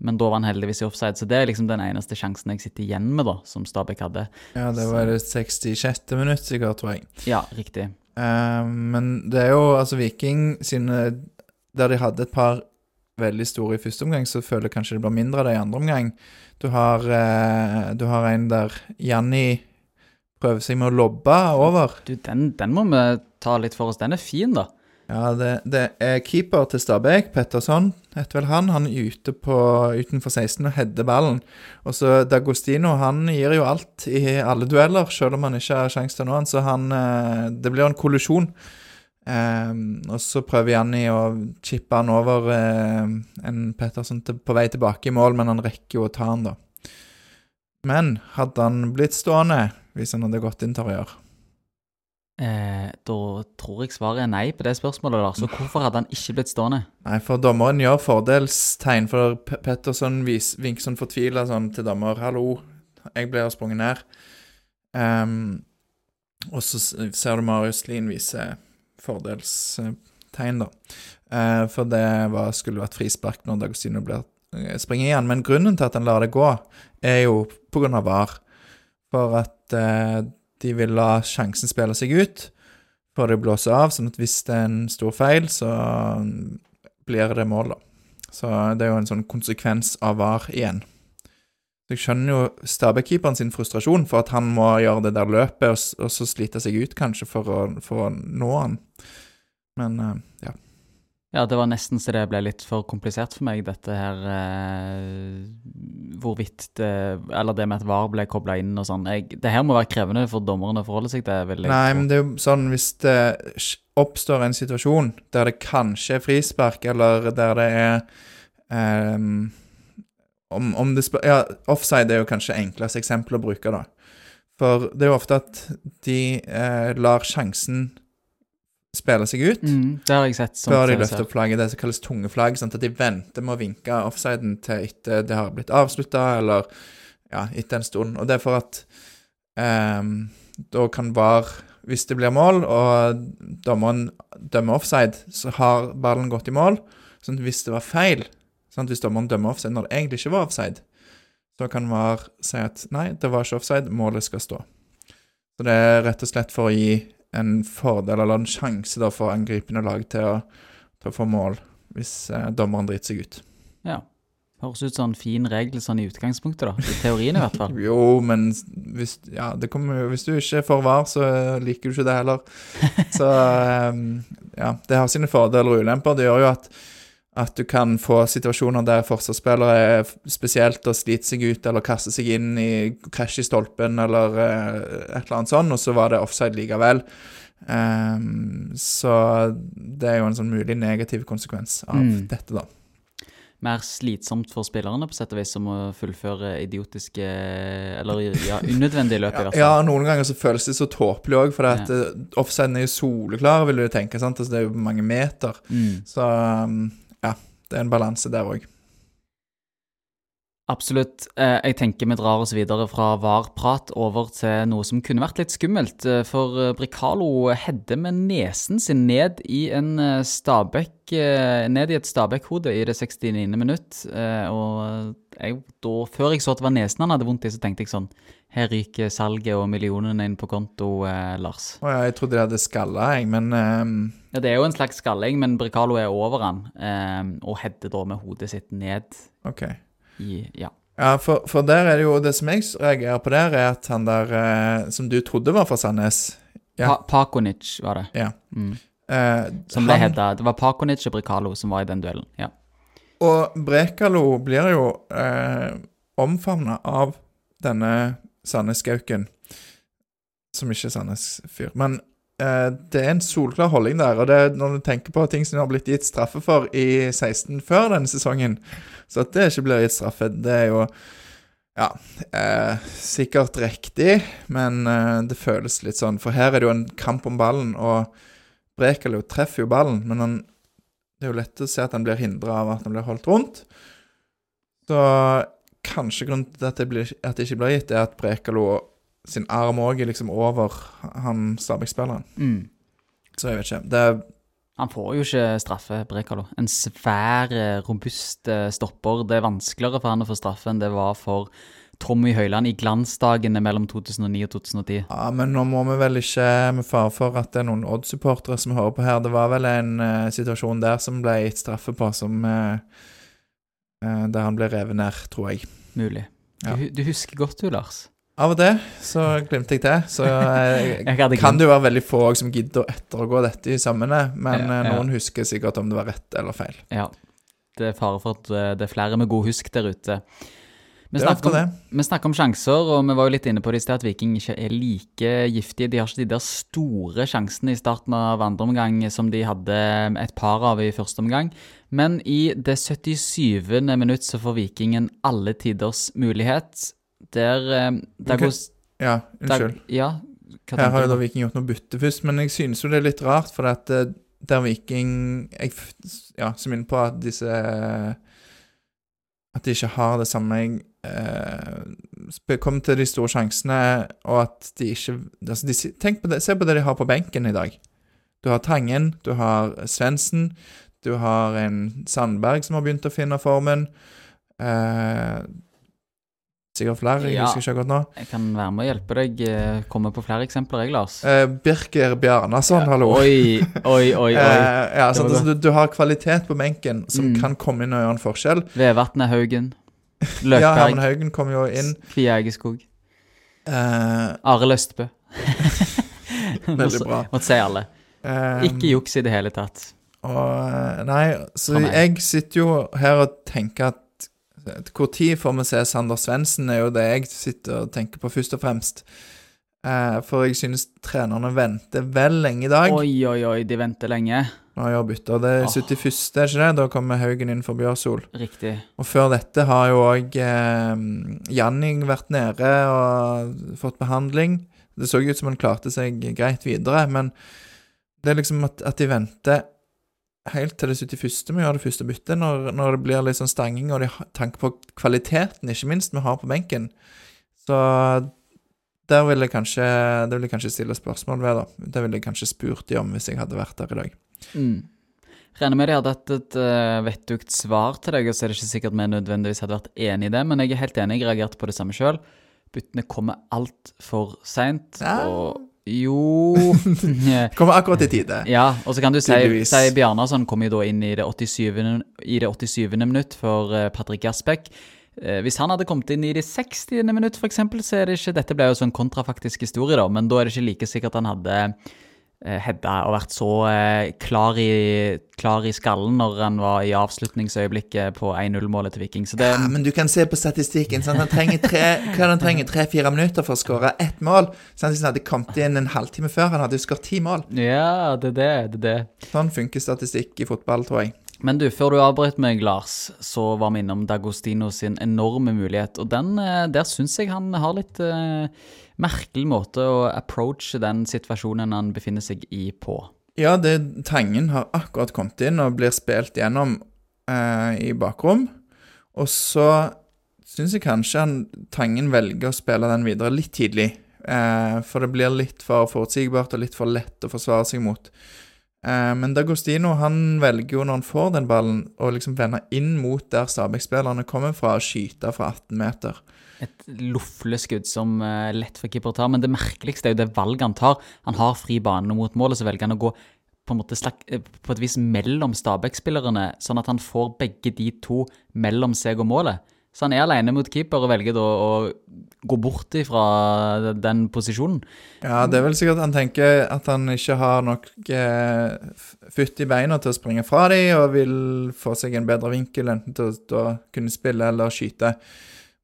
Men da var han heldigvis i offside, så det er liksom den eneste sjansen jeg sitter igjen med, da, som Stabæk hadde. Ja, det var det 66. minutt, sikkert, tror jeg. Ja, riktig. Uh, men det er jo altså Viking sine Der de hadde et par veldig store i første omgang, så føler jeg kanskje det blir mindre av det i andre omgang. Du har, eh, du har en der Janni prøver seg med å lobbe over. Du, den, den må vi ta litt for oss. Den er fin, da. Ja, det, det er keeper til Stabæk, Petterson, heter vel han. Han er ute på, utenfor 16 og header ballen. Og så D'Agostino, han gir jo alt i alle dueller, selv om han ikke har sjanse til å nå han, så han eh, Det blir en kollisjon. Ehm, og så prøver Janni å chippe han over eh, en Petterson til, på vei tilbake i mål, men han rekker jo å ta han, da. Men hadde han blitt stående hvis han hadde gått gjøre? Eh, da tror jeg svaret er nei på det spørsmålet, da. Så hvorfor hadde han ikke blitt stående? Nei, for dommeren gjør fordelstegn, for P Petterson vis, vinker sånn fortvila sånn til dommer 'Hallo, jeg ble sprunget ned'. Um, og så ser du Marius Lien vise fordelstegn, da. Eh, for det var, skulle vært frispark når Dagostino eh, springer igjen. Men grunnen til at han lar det gå, er jo på grunn av VAR. For at eh, de vil la sjansen spille seg ut før det blåser av, sånn at hvis det er en stor feil, så blir det mål, da. Så det er jo en sånn konsekvens av VAR igjen. Så jeg skjønner jo Stabæk-keeperen sin frustrasjon for at han må gjøre det der løpet, og, og så slite seg ut kanskje for å, for å nå han. Men uh, ja. Ja, det var nesten så det ble litt for komplisert for meg, dette her uh, Hvorvidt det Eller det med at VAR ble kobla inn og sånn. Det her må være krevende for dommerne å forholde seg til. Nei, men det er jo sånn hvis det oppstår en situasjon der det kanskje er frispark, eller der det er ehm, om, om det spør, Ja, offside er jo kanskje enkleste eksempel å bruke, da. For det er jo ofte at de eh, lar sjansen spille seg ut. Mm, det har jeg sett. som Før de løfter opp flagget, det som kalles tunge flagg. Sånn at de venter med å vinke offsiden til etter det har blitt avslutta, eller ja, etter en stund. Og det er for at eh, da kan VAR, hvis det blir mål, og dommeren dømmer offside, så har ballen gått i mål. Sånn at hvis det var feil, at hvis dommeren dømmer offside når det egentlig ikke var offside, så kan VAR si at nei, det var ikke offside, målet skal stå. Så det er rett og slett for å gi en fordel eller en sjanse da for angripende lag til å, til å få mål, hvis eh, dommeren driter seg ut. Ja. Høres ut som en fin regel sånn i utgangspunktet, da. I teorien i hvert fall. Jo, men hvis, ja, det kommer, hvis du ikke får VAR, så liker du ikke det heller. Så um, ja, det har sine fordeler og ulemper. Det gjør jo at, at du kan få situasjoner der forsvarsspillere er spesielt og sliter seg ut eller kaster seg inn i krasj i stolpen eller eh, et eller annet sånt, og så var det offside likevel. Um, så det er jo en sånn mulig negativ konsekvens av Mm. dette, da. Mer slitsomt for spillerne på sett og vis som å fullføre idiotiske Eller ja, unødvendige løp, i hvert fall. Ja, noen ganger så føles det så tåpelig òg, for ja. offsiden er jo soleklar, vil du tenke. sant? Altså, det er jo mange meter. Mm. Så um. Det er en balanse der òg. Absolutt. Eh, Jeg tenker vi drar oss videre fra VAR-prat over til noe som kunne vært litt skummelt. eh, For eh, Bricalo hedder med nesen sin ned i en eh, Ned i et Stabæk-hode i det 69. minutt. Og jeg, da, før jeg så at det var nesen han hadde vondt i, så tenkte jeg sånn Her ryker salget og millionene inn på konto, eh, Lars. Å ja, jeg trodde de hadde skalla, jeg, men ehm, Ja, Det er jo en slags skalling, men Bricalo er over han, eh, og header da med hodet sitt ned OK. i Ja. Ja, for, for der er det jo Det som jeg reagerer på der, er at han der eh, som du trodde var fra Sandnes Ja. Pa Pakonic var det. Ja. Mm. eh, Som ble han- hedda. Det var Pakonic og Bricalo som var i den duellen. Ja. Og Brekalo blir jo eh, omfavna av denne Sandnes-gauken, som ikke er Sandnes-fyr. Men det er en solklar holdning der, og det er når du tenker på ting som du har blitt gitt straffe for i 16 før denne sesongen, så at det ikke blir gitt straffe, det er jo ja, eh, sikkert riktig, men eh, det føles litt sånn. For her er det jo en kamp om ballen, og Brekalo treffer jo ballen, men han det er jo lett å se at han blir hindra av at han blir holdt rundt. Så kanskje grunnen til at det, blir, at det ikke blir gitt, er at Brekalo sin arm òg er liksom over han Stabæk-spilleren. Mm. Så jeg vet ikke. Det Han får jo ikke straffe, Brekalo. En svær, eh, robust eh, stopper. Det er vanskeligere for han å få straffe enn det var for Tommy Høiland i glansdagene mellom 2009 og 2010. Ja, men nå må vi vel ikke med fare for at det er noen Odd-supportere som hører på her. Det var vel en uh, situasjon der som ble gitt straffe på, som uh, uh, Der han ble revet ned, tror jeg. Mulig. Ja. Du, du husker godt du, Lars. Av og til så glemte jeg til. Så Jeg kan det jo være veldig få som gidder å ettergå dette i sømmene, men Ja, eh, ja. noen husker sikkert om det var rett eller feil. Ja. Det er fare for at eh, det er flere med god husk der ute. Vi Det er snakker, det. om, vi snakker om sjanser, og vi var jo litt inne på det i sted at Viking ikke er like giftige. De har ikke de der store sjansene i starten av andre omgang som de hadde et par av i første omgang. Men i det 77. minutt så får Vikingen alle tiders mulighet. Der, eh, der går Ja, der, unnskyld. Ja, hva Her har jo da? Viking gjort noe bytte først, men jeg synes jo det er litt rart, for at eh, der Viking jeg, Ja, som inne på at disse At de ikke har det samme eh, Kom til de store sjansene, og at de ikke altså de, Tenk på det, Se på det de har på benken i dag. Du har Tangen, du har Svendsen, du har en Sandberg som har begynt å finne formen. Eh, sikkert flere, jeg husker ikke akkurat nå. Jeg kan være med og hjelpe deg. eh, Komme på flere eksempler, jeg, Lars. Eh, Birker Bjarnason, hallo. Oi, oi, oi. oi. Eh, ja, sant, altså, du, du har kvalitet på benken som Mm. kan komme inn og gjøre en forskjell. Vevatnet Haugen. Løkberg. Ja, Herman Haugen kom jo inn. Kvia Egeskog. Eh, Arild Østbø. veldig bra. Måtte si alle. Um, Ikke juks i det hele tatt. Og, eh, nei, så jeg sitter jo her og tenker at Hvor tid får vi se Sander Svendsen, er jo det jeg sitter og tenker på først og fremst. Eh, for jeg synes trenerne venter vel lenge i dag Oi, oi, oi, de venter lenge. Nå har gjør bytter. Det er 71., er ikke det? Da kommer Haugen inn for Bjørsol. Riktig. Og før dette har jo òg eh, Janning vært nede og fått behandling. Det så ut som han klarte seg greit videre, men det er liksom at, at de venter helt til det 71. vi gjør det første byttet, når, når det blir litt sånn stanging, og de tanker tanke på kvaliteten, ikke minst, vi har på benken. Så der vil jeg kanskje, det vil jeg kanskje stille spørsmål ved, da. Det ville jeg kanskje spurt de om hvis jeg hadde vært der i dag. Mm. Regner med de hadde hatt et uh, vettugt svar til deg, og så er det ikke sikkert vi nødvendigvis hadde vært enig i det, men jeg er helt enig, jeg reagerte på det samme sjøl. Byttene kommer altfor seint, Ja. og jo Kommer akkurat i tide. Ja, og så kan du si, si Bjarnason kom jo da inn i det 87. I det 87. minutt for eh, Patrick Gasbekk. Eh, hvis han hadde kommet inn i det 60. minutt, eksempel, så er det ikke Dette ble jo sånn kontrafaktisk historie, da, men da er det ikke like sikkert han hadde hedda og vært så eh, klar, i, klar i skallen når han var i avslutningsøyeblikket på 1-0-målet til Viking. Så det Ja, men du kan se på statistikken. Sant? Han trenger er? Tre-fire minutter for å skåre ett mål. Sant? Hvis han hadde kommet inn en halvtime før, han hadde jo skåret ti mål. Ja, det er det. det, det. Sånn funker statistikk i fotball, tror jeg. Men du, før du avbrøt meg, Lars, så var vi innom Dagostino sin enorme mulighet. Og den, eh, der syns jeg han har litt eh, merkelig måte å approache den situasjonen han befinner seg i på. Ja, det, Tangen har akkurat kommet inn og blir spilt gjennom. eh, i bakrom. Og så syns jeg kanskje han, Tangen velger å spille den videre litt tidlig. Eh, for det blir litt for forutsigbart og litt for lett å forsvare seg mot. Eh, men Dagostino han velger jo når han får den ballen, å liksom vende inn mot der Stabæk-spillerne kommer fra, og skyte fra 18 meter. Et lofleskudd som uh, lett for keeper å ta, men det merkeligste er jo det valget han tar. Han har fri bane mot målet, så velger han å gå på, en slak, eh, på et vis mellom Stabæk-spillerne, sånn at han får begge de to mellom seg og målet. Så han er alene mot keeper og velger da å gå bort ifra den posisjonen. Ja, det er vel sikkert han tenker at han ikke har nok eh, futt i beina til å springe fra dem, og vil få seg en bedre vinkel, enten til å kunne spille eller skyte.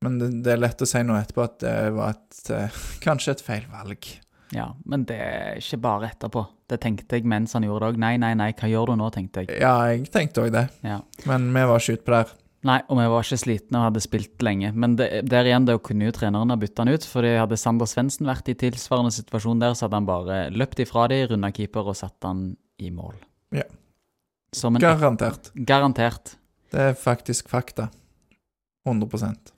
Men det, det er lett å si nå etterpå at det var et, eh, kanskje et feil valg. Ja, men det er ikke bare etterpå. Det tenkte jeg mens han gjorde det òg. Nei, nei, nei, hva gjør du nå, tenkte jeg. Ja, jeg tenkte òg det, Ja. men vi var ikke utpå der. Nei, og vi var ikke slitne og hadde spilt lenge. Men det, der igjen, det kunne jo treneren ha bytta han ut. fordi hadde Sander Svendsen vært i tilsvarende situasjon der, så hadde han bare løpt ifra de, runda keeper og satt han i mål. Ja. En Garantert. Garantert. Det er faktisk fakta. 100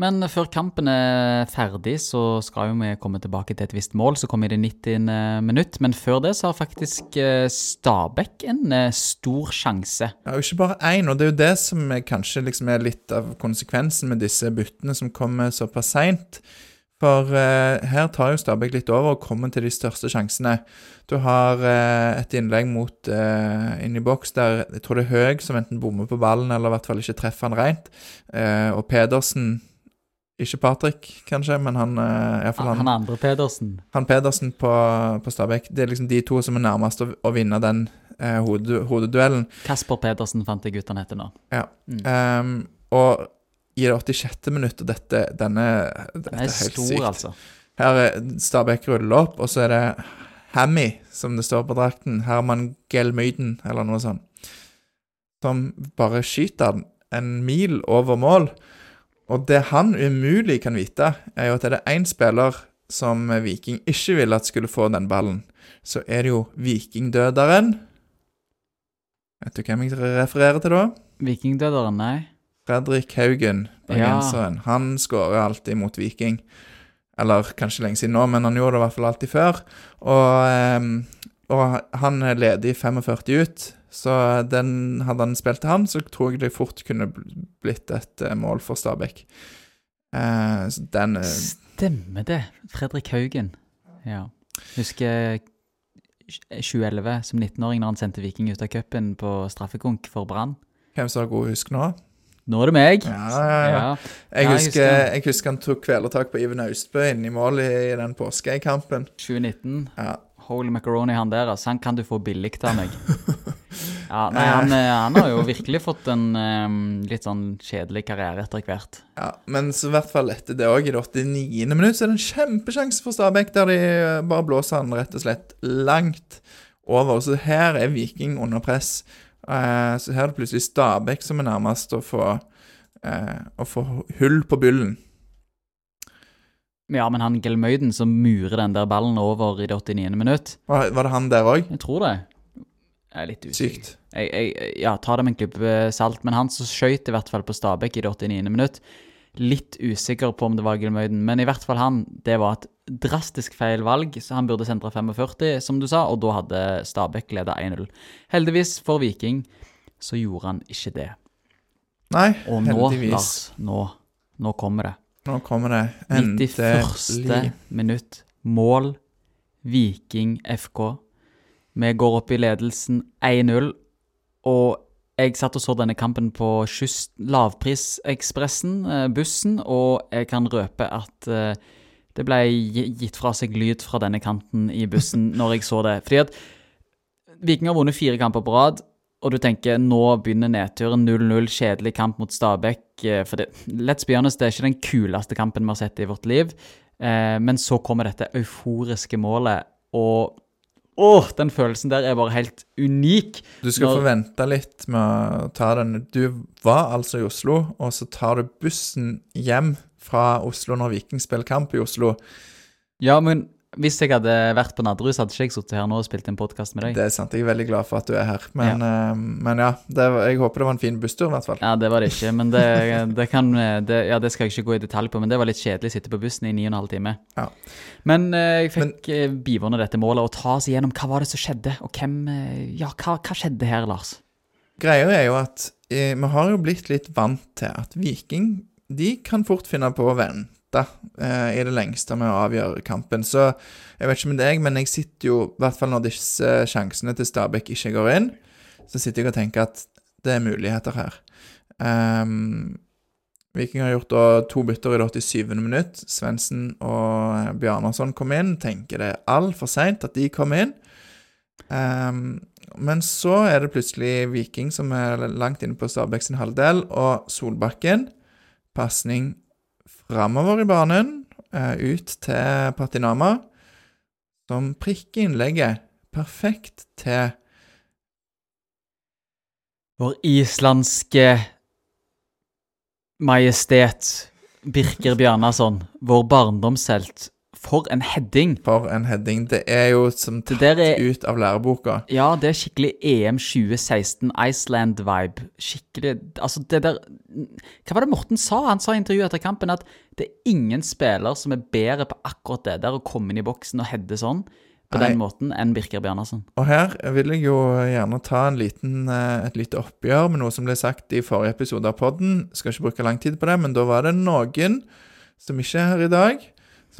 Men før kampen er ferdig, så skal jo vi komme tilbake til et visst mål, så kommer i det 90. minutt. Men før det så har faktisk eh, Stabæk en eh, stor sjanse. Ja, ikke bare én, og det er jo det som er, kanskje liksom er litt av konsekvensen med disse byttene som kommer såpass seint. For eh, her tar jo Stabæk litt over og kommer til de største sjansene. Du har eh, et innlegg mot eh, inn i boks der jeg tror det er Høeg som enten bommer på ballen eller i hvert fall ikke treffer han rent. Eh, og Pedersen Ikke Patrick, kanskje, men han eh, i hvert fall Han, han, andre Pedersen. han Pedersen på, på Stabæk. Det er liksom de to som er nærmest å, å vinne den eh, hodeduellen. Kasper Pedersen fant jeg ut han heter nå. Ja. Mm. Um, og i det 86. minuttet dette, denne Dette Den er stor, altså. Her er Stabæk ruller opp, og så er det Hammy, som det står på drakten. Herman Gelmyden, eller noe sånt. Som bare skyter en mil over mål. Og det han umulig kan vite, er jo at er det én spiller som Viking ikke ville at skulle få den ballen, så er det jo vikingdøderen. Vet du hvem jeg refererer til da? Vikingdøderen, nei. Fredrik Haugen, Ja. bergenseren. Han skårer alltid mot Viking. Eller kanskje lenge siden nå, men han gjorde det i hvert fall alltid før. Og, ehm, og han er ledig 45 ut, så den, hadde han spilt til han, så tror jeg det fort kunne blitt et eh, mål for Stabæk. Eh, så den eh, Stemmer det. Fredrik Haugen. Ja. Husker 2011 som 19-åring når han sendte Viking ut av cupen på straffekonk for Brann. Hvem som har god husk nå? Nå er det meg. Ja, ja, ja. Jeg, husker, jeg husker han tok kvelertak på Iven Austbø inne i mål i, i den påskekampen. 2019. Ja. Holy macaroni, han der. Altså, han kan du få billig av meg. Ja, nei, han, eh, han har jo virkelig fått en um, litt sånn kjedelig karriere etter hvert. Ja, men så i hvert fall etter det òg, i det 89. minutt, så er det en kjempesjanse for Stabæk, der de eh, bare blåser han rett og slett langt over. Så her er Viking under press. Uh, så her er det plutselig Stabæk som er nærmest å få, uh, å få hull på byllen. Ja, men han Gelmøyden som murer den der ballen over i det 89. minutt, Var, var det han der òg? jeg tror det. Jeg er litt usikker. Sykt. Jeg, jeg, ja, ta det med en klype salt, men han som skøyt i hvert fall på Stabæk i det 89. minutt, litt usikker på om det var Gilmøyden, men i hvert fall han, det var et drastisk feil valg, så han burde sentra 45, som du sa, og da hadde Stabæk leda 1-0. Heldigvis for Viking så gjorde han ikke det. Nei, Og nå, heldigvis. Lars, nå, nå kommer det. Nå kommer det 91. minutt. Mål. Viking FK. Vi går opp i ledelsen 1-0, og jeg satt og så denne kampen på kyst, Lavprisekspressen, eh, bussen, og jeg kan røpe at eh, det ble gitt fra seg lyd fra denne kanten i bussen når jeg så det. Fordi at Viking har vunnet fire kamper på rad, og du tenker nå begynner nedturen 0-0, kjedelig kamp mot Stabæk. eh, For det, let's be honest, det er ikke den kuleste kampen vi har sett i vårt liv. Men så kommer dette euforiske målet, og åh, den følelsen der er bare helt unik. Du skal Når- få vente litt med å ta den. Du var altså i Oslo, og så tar du bussen hjem fra Oslo når Viking spiller kamp i Oslo. Ja, men Hvis jeg hadde vært på Nadderud, hadde ikke jeg sittet her nå og spilt en podkast med deg. Det er sant. Jeg er veldig glad for at du er her. Men ja, men ja det, jeg håper det var en fin busstur, i hvert fall. Ja, det var det ikke, men det, det kan det, Ja, det skal jeg ikke gå i detalj på, men det var litt kjedelig å sitte på bussen i ni og timer. Ja. Men uh, jeg fikk eh, bivåne dette målet og ta oss igjennom hva var det som skjedde, og hvem Ja, hva, hva skjedde her, Lars? Greia er jo at vi har jo blitt litt vant til at Viking de kan fort finne på å vente eh, i det lengste med å avgjøre kampen. Så jeg vet ikke med deg, men jeg sitter jo, i hvert fall når disse sjansene til Stabæk ikke går inn, så sitter jeg og tenker at det er muligheter her. Um, Viking har gjort da to bytter i det 87. minutt. Svendsen og Bjarnarsson kom inn. Tenker det er altfor seint at de kom inn. Um, men så er det plutselig Viking som er langt inne på Stabæk sin halvdel, og Solbakken. Pasning framover i banen, eh, ut til Patinama, som prikker innlegget perfekt til Vår islandske majestet Birker Bjarnason, vår barndomshelt. For en heading! for en heading. Det er jo som tatt er- ut av læreboka. Ja, det er skikkelig EM 2016 Iceland-vibe. Skikkelig Altså, det der Hva var det Morten sa? Han sa i intervjuet etter kampen at det er ingen spiller som er bedre på akkurat det der å komme inn i boksen og heade sånn på Nei. den måten enn Birker Bjørnarsson. Og her vil jeg jo gjerne ta en liten, eh, et lite oppgjør med noe som ble sagt i forrige episode av podden. Skal ikke bruke lang tid på det, men da var det noen som ikke er her i dag,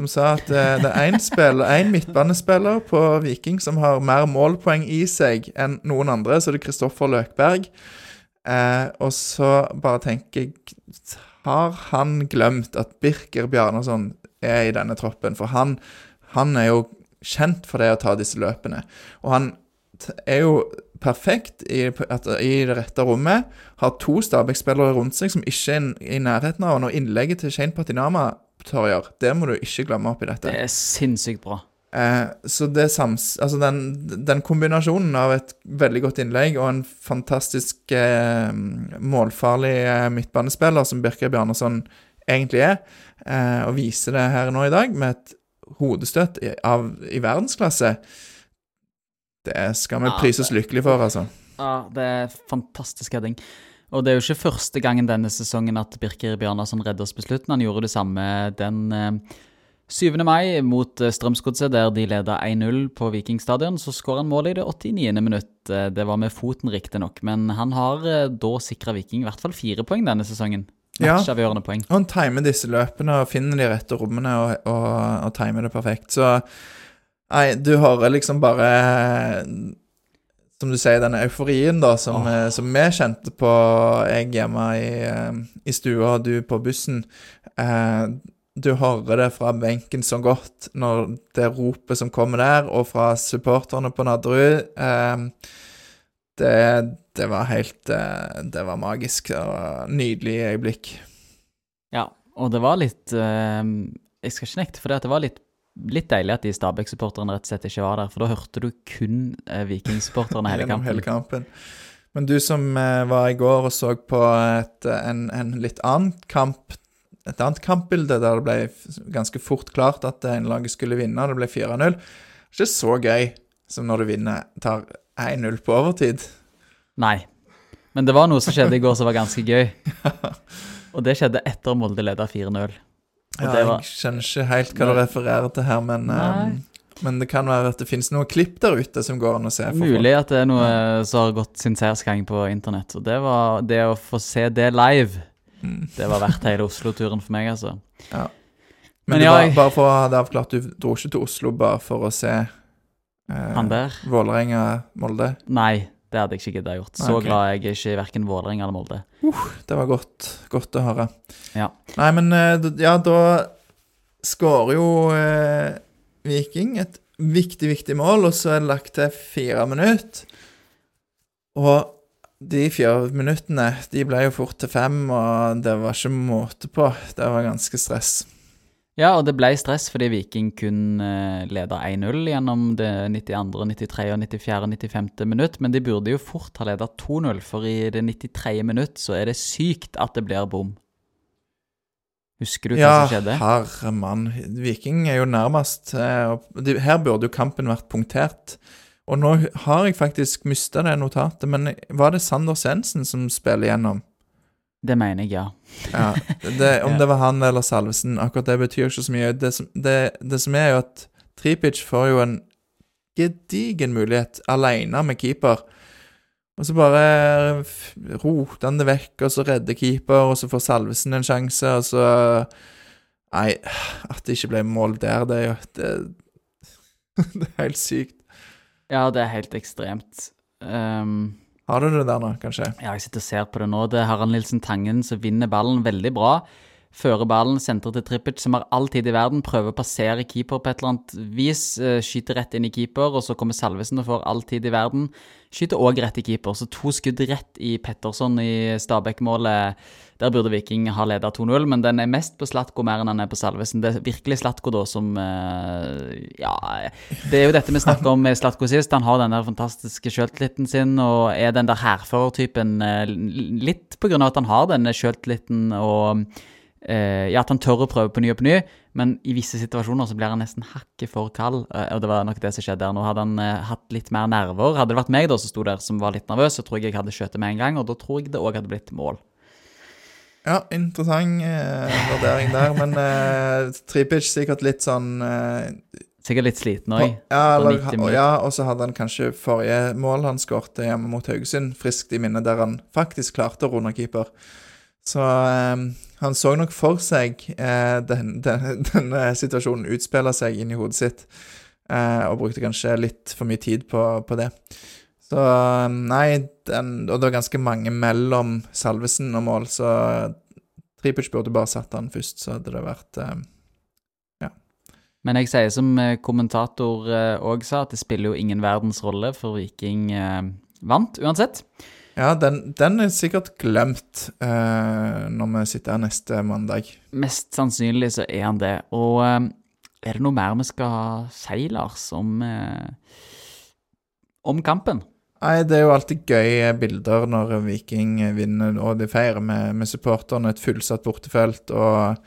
som sa at eh, det er én midtbanespiller på Viking som har mer målpoeng i seg enn noen andre, så det er Kristoffer Løkberg. Eh, og så bare tenker jeg Har han glemt at Birker Bjarnason er i denne troppen? For han, han er jo kjent for det å ta disse løpene. Og han er jo perfekt i, i det rette rommet. Har to Stabæk-spillere rundt seg som ikke er i nærheten av. Og når innlegget til Shane Patinama Torjer, det må du ikke glemme oppi dette. Det er sinnssykt bra. Eh, så det sams, altså den, den kombinasjonen av et veldig godt innlegg og en fantastisk eh, målfarlig eh, midtbanespiller, som Birker Bjarnason egentlig er, eh, og viser det her nå i dag med et hodestøtt i, av, i verdensklasse, det skal vi Ja, prise oss for, altså. Ja, det er fantastisk heading. Og det er jo ikke første gangen denne sesongen at Birker Bjarnason redder oss på slutten. Han gjorde det samme den eh, 7. mai mot eh, Strømsgodset, der de leda 1-0 på Vikingstadion. Så skårer han målet i det 89. minutt. Eh, Det var med foten, riktignok, men han har eh, da sikra Viking i hvert fall fire poeng denne sesongen. Ja. Poeng. Han timer disse løpene og finner de rette rommene og, og, og timer det perfekt. Så nei, du hører liksom bare Som du sier, denne euforien da, som, eh, som vi kjente på, jeg hjemme i, eh, i stua og du på bussen. Eh, du hører det fra benken så godt når det ropet som kommer der, og fra supporterne på Nadderud. Eh, det, det var helt eh, Det var magisk og nydelig øyeblikk. Ja, og det var litt eh, Jeg skal ikke nekte for det at det var litt, litt deilig at de Stabæk-supporterne rett og slett ikke var der, for da hørte du kun eh, Viking-supporterne hele kampen. hele kampen. Men du som eh, var i går og så på et, en, en litt annet kamp, et annet kampbilde der det ble ganske fort klart at en ene laget skulle vinne, det ble 4-0. Ikke så gøy som når du vinner, tar 1-0 på overtid. Nei. Men det var noe som skjedde i går som var ganske gøy. Og det skjedde etter Molde leda 4-0. Og Ja, det var Jeg skjønner ikke helt hva du refererer til her, men, eh, men det kan være at det finnes noen klipp der ute som går an å se. for folk. mulig at det er noe som har gått sin seiersgang på internett. Og det var det å få se det live, Mm. det var verdt hele Oslo-turen for meg, altså. Men, Men ja, var, jeg- bare for å ha det avklart, du dro ikke til Oslo bare for å se eh, Han der? Vålerenga-Molde? Nei, det hadde jeg ikke giddet gjort. Så okay. ok. glad jeg er ikke i verken Vålerenga eller Molde. Det var godt, godt å høre. Ja. Nei, men eh, ja, da skårer jo eh, Viking et viktig, viktig mål, og så er det lagt til fire minutter. Og de fire minuttene de ble jo fort til fem, og det var ikke måte på. Det var ganske stress. Ja, og det ble stress fordi Viking kun uh, leda 1-0 gjennom det 92., 93., og 94. og 95. minutt, men de burde jo fort ha leda 2-0, for i det 93. minutt så er det sykt at det blir bom. Husker du hva Ja, som skjedde? Ja, herre mann. Viking er jo nærmest. eh, Her burde jo kampen vært punktert. Og nå har jeg faktisk mista det notatet, men var det Sander Sensen som spiller gjennom? Det mener jeg, ja. Ja, det, Om det var han eller Salvesen, akkurat det betyr ikke så mye. Det som, det, det som er, jo at Tripic får jo en gedigen mulighet alene med keeper. Og så bare roter han det vekk, og så redder keeper, og så får Salvesen en sjanse, og så Nei, at det ikke ble mål der, det er jo Det, det er helt sykt. Ja, det er helt ekstremt. Um, Har du det der nå, kanskje? ja, jeg sitter og ser på det nå. Det er Harald Nilsen Tangen som vinner ballen veldig bra. Fører ballen, sentrer til Trippic, som har all tid i verden. Prøver å passere keeper på et eller annet vis. eh, Skyter rett inn i keeper, og så kommer Salvesen og får all tid i verden. Skyter òg rett i keeper, så to skudd rett i Petterson i Stabæk-målet. Der burde Viking ha leda 2-0, men den er mest på Slatko mer enn den er på Salvesen. Det er virkelig Slatko, da, som eh, Ja, det er jo dette vi snakket om med Slatko sist. Han har den der fantastiske sjøltilliten sin og er den der hærførertypen eh, litt på grunn av at han har denne sjøltilliten og Ja, at han tør å prøve på ny og på ny, men i visse situasjoner så blir han nesten hakket for kald. eh, og det var nok det som skjedde der. Nå hadde han eh, hatt litt mer nerver. Hadde det vært meg da som sto der som var litt nervøs, så tror jeg jeg hadde skjøtet med en gang, og da tror jeg det òg hadde blitt mål. Ja, interessant eh, vurdering der, men eh, Tripic sikkert litt sånn eh, Sikkert litt sliten òg. Ja, på eller, 90 minutter. ja, og så hadde han kanskje forrige mål han skårte hjemme mot Haugesund, friskt i minne, der han faktisk klarte å runde keeper. Så um, han så nok for seg uh, den, den, denne situasjonen utspille seg inn i hodet sitt, uh, og brukte kanskje litt for mye tid på, på det. Så eh, nei, den, og det var ganske mange mellom Salvesen og mål, så Tripic burde bare satt han først, så hadde det vært uh, Men jeg sier som eh, kommentator òg sa, at det spiller jo ingen verdens rolle, for Viking eh, vant uansett. Ja, den, den er sikkert glemt eh, når vi sitter her neste mandag. Mest sannsynlig så er han det. Og eh, er det noe mer vi skal si, Lars, om, eh, om kampen? Nei, det er jo alltid gøye bilder når Viking vinner, og de feirer med, med supporterne, et fullsatt bortefelt, og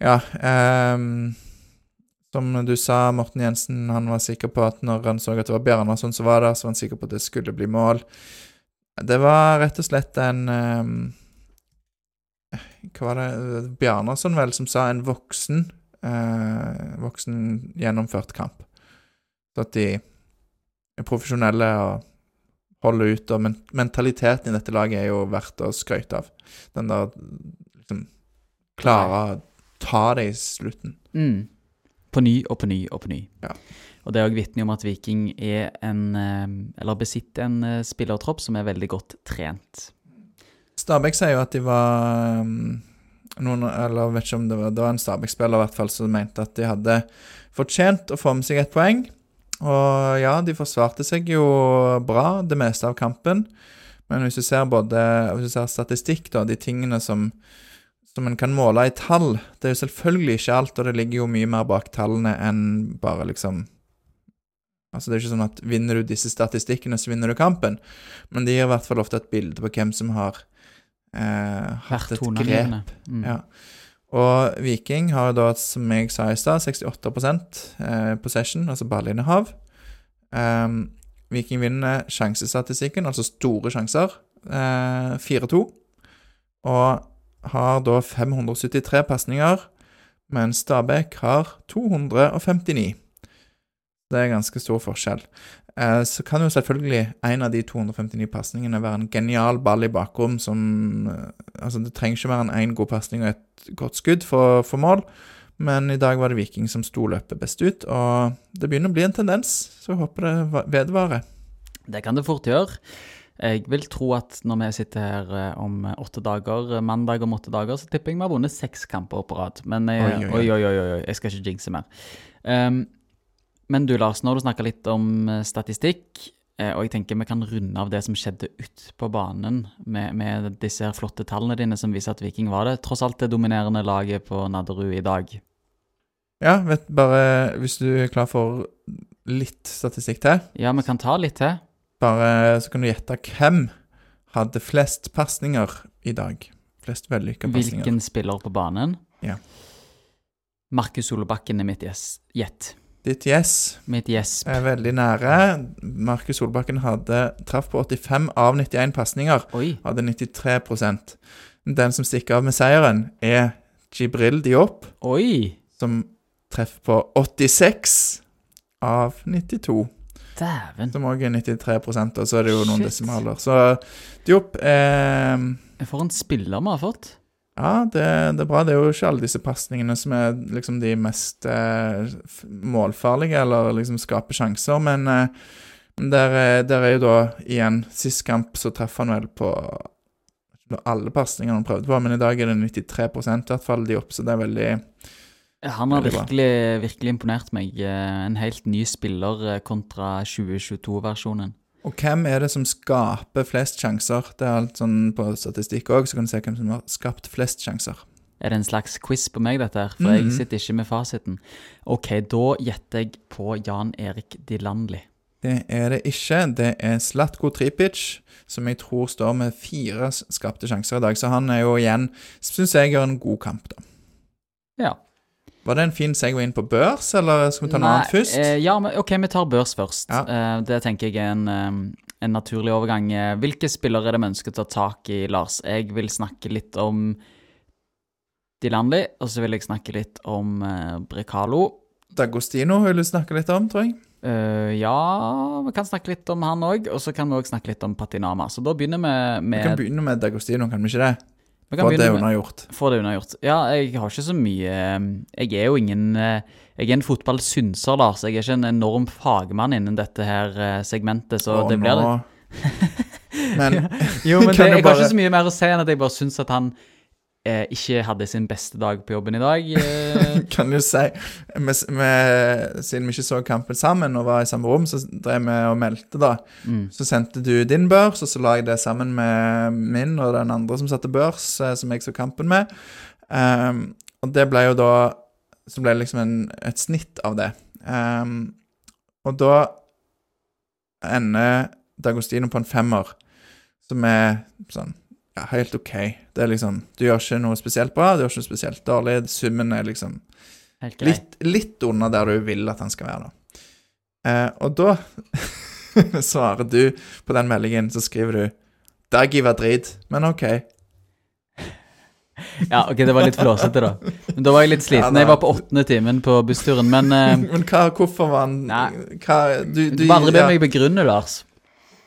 ja ehm, Som du sa, Morten Jensen, han var sikker på at når han så at det var Bjarnason som var der, så var han sikker på at det skulle bli mål. Det var rett og slett en um, Hva var det Bjarnason, vel, som sa en voksen uh, Voksen gjennomført kamp. Så at de er profesjonelle og holder ut, og men mentaliteten i dette laget er jo verdt å skryte av. Den der liksom Klare å ta det i slutten. Mm. På ny og på ny og på ny. Ja. Og det er òg vitne om at Viking er en eh, Eller besitter en eh, spillertropp som er veldig godt trent. Stabæk sier jo at de var um, noen, Eller vet ikke om det var Det var en Stabæk-spiller i hvert fall som mente at de hadde fortjent å få med seg et poeng. Og ja, de forsvarte seg jo bra det meste av kampen. Men hvis du ser både Hvis du ser statistikk, da, de tingene som som en kan måle i tall, det er jo selvfølgelig ikke alt, og det ligger jo mye mer bak tallene enn bare liksom Altså, det er ikke sånn at vinner du disse statistikkene, så vinner du kampen. Men det gir i hvert fall ofte et bilde på hvem som har eh, hatt et grep. Mm. Ja. Og Viking har da, som jeg sa i stad, 68 eh, possession, altså ballinnehav. Um, Viking vinner sjansestatistikken, altså store sjanser, eh, 4-2. Og har da 573 pasninger, mens Stabæk har 259. Det er ganske stor forskjell. Eh, så kan jo selvfølgelig en av de 259 pasningene være en genial ball i bakrom som eh, Altså, det trenger ikke være en én god pasning og et godt skudd for, for mål, men i dag var det Viking som sto løpet best ut, og det begynner å bli en tendens, så jeg håper det vedvarer. Det kan det fort gjøre. Jeg vil tro at når vi sitter her eh, om åtte dager, mandag om åtte dager, så tipper jeg vi har vunnet seks kamper på rad. Men jeg, oi. oi, oi, oi, jeg skal ikke jinxe mer. Um, men du, Lars, nå har du snakka litt om eh, statistikk, eh, og jeg tenker vi kan runde av det som skjedde ut på banen med, med disse her flotte tallene dine som viser at Viking var det tross alt det dominerende laget på Nadderud i dag. Ja, vet bare Hvis du er klar for litt statistikk til, Ja, vi kan ta litt til. bare så kan du gjette hvem hadde flest pasninger i dag. Flest vellykka pasninger. Hvilken spiller på banen? Ja. Markus Solbakken er mitt gjett. Ditt yes Mitt gjesp. er veldig nære. Markus Solbakken hadde traff på 85 av 91 pasninger. Oi. Hadde 93% Den som stikker av med seieren, er Jibril Diop, Oi! som treffer på 86 av 92. Dæven. Som òg er 93 og så er det jo noen Shit. desimaler. Så Diop er For en spiller vi har fått. Ja, det, det er bra. Det er jo ikke alle disse pasningene som er liksom de mest eh, målfarlige, eller liksom skaper sjanser, men eh, der, er- der er jo da igjen Sist kamp så traff han vel på alle pasningene han prøvde på, men i dag er det 93 i hvert fall de opp, så det er veldig Han har virkelig, virkelig imponert meg. Eh, En helt ny spiller eh, kontra 2022-versjonen. Og hvem er det som skaper flest sjanser? Det er alt sånn på statistikk òg, så kan du se hvem som har skapt flest sjanser. Er det en slags quiz på meg, dette her? For Mhm. jeg sitter ikke med fasiten. Ok, da gjetter jeg på Jan Erik Dilandli. Det er det ikke. Det er Slatko Tripic, som jeg tror står med fire skapte sjanser i dag. Så han er jo igjen Syns jeg gjør en god kamp, da. Ja. Var det en fin segway inn på børs, eller skal vi ta noe annet først? eh, ja, men ok, vi tar børs først. Ja. Eh, det tenker jeg er en, en naturlig overgang. Eh, Hvilke spillere er det vi ønsker å ta tak i, Lars? Jeg vil snakke litt om Dilandli, og så vil jeg snakke litt om eh, Brekalo. D'Agostino vil du snakke litt om, tror jeg. Uh, ja, vi kan snakke litt om han òg, og så kan vi òg snakke litt om Patinama. Så da begynner vi med Vi kan begynne med D'Agostino, kan vi ikke det? For det unnagjort. Få det unnagjort. Ja, jeg har ikke så mye eh, Jeg er jo ingen eh, Jeg er en fotballsynser, Lars. Jeg er ikke en enorm fagmann innen dette her eh, segmentet, så Og det blir nå- Men Jo, men det, jeg bare... har ikke så mye mer å si enn at jeg bare syns at han eh, ikke hadde sin beste dag på jobben i dag. Eh, kan du si vi, vi, Siden vi ikke så kampen sammen og var i samme rom, så drev vi og meldte, da. mm. Så sendte du din børs, og så la jeg det sammen med min og den andre som satte børs, eh, som jeg så kampen med. Um, og det ble jo da Så ble det liksom en, et snitt av det. Um, og da ender D'Agostino på en femmer, som er sånn ja, helt OK. Det er liksom Du gjør ikke noe spesielt bra, du gjør ikke noe spesielt dårlig. Summen er liksom Litt, litt under der du vil at han skal være, da. Eh, og da svarer du på den meldingen, så skriver du Daggy var drit, men OK. Ja, ok, det var litt flåsete, da. Men da var jeg litt sliten. Jeg var på åttende timen på bussturen, men uh, Men hva, hvorfor var han hva, du, du må aldri be ja, meg begrunne, Lars.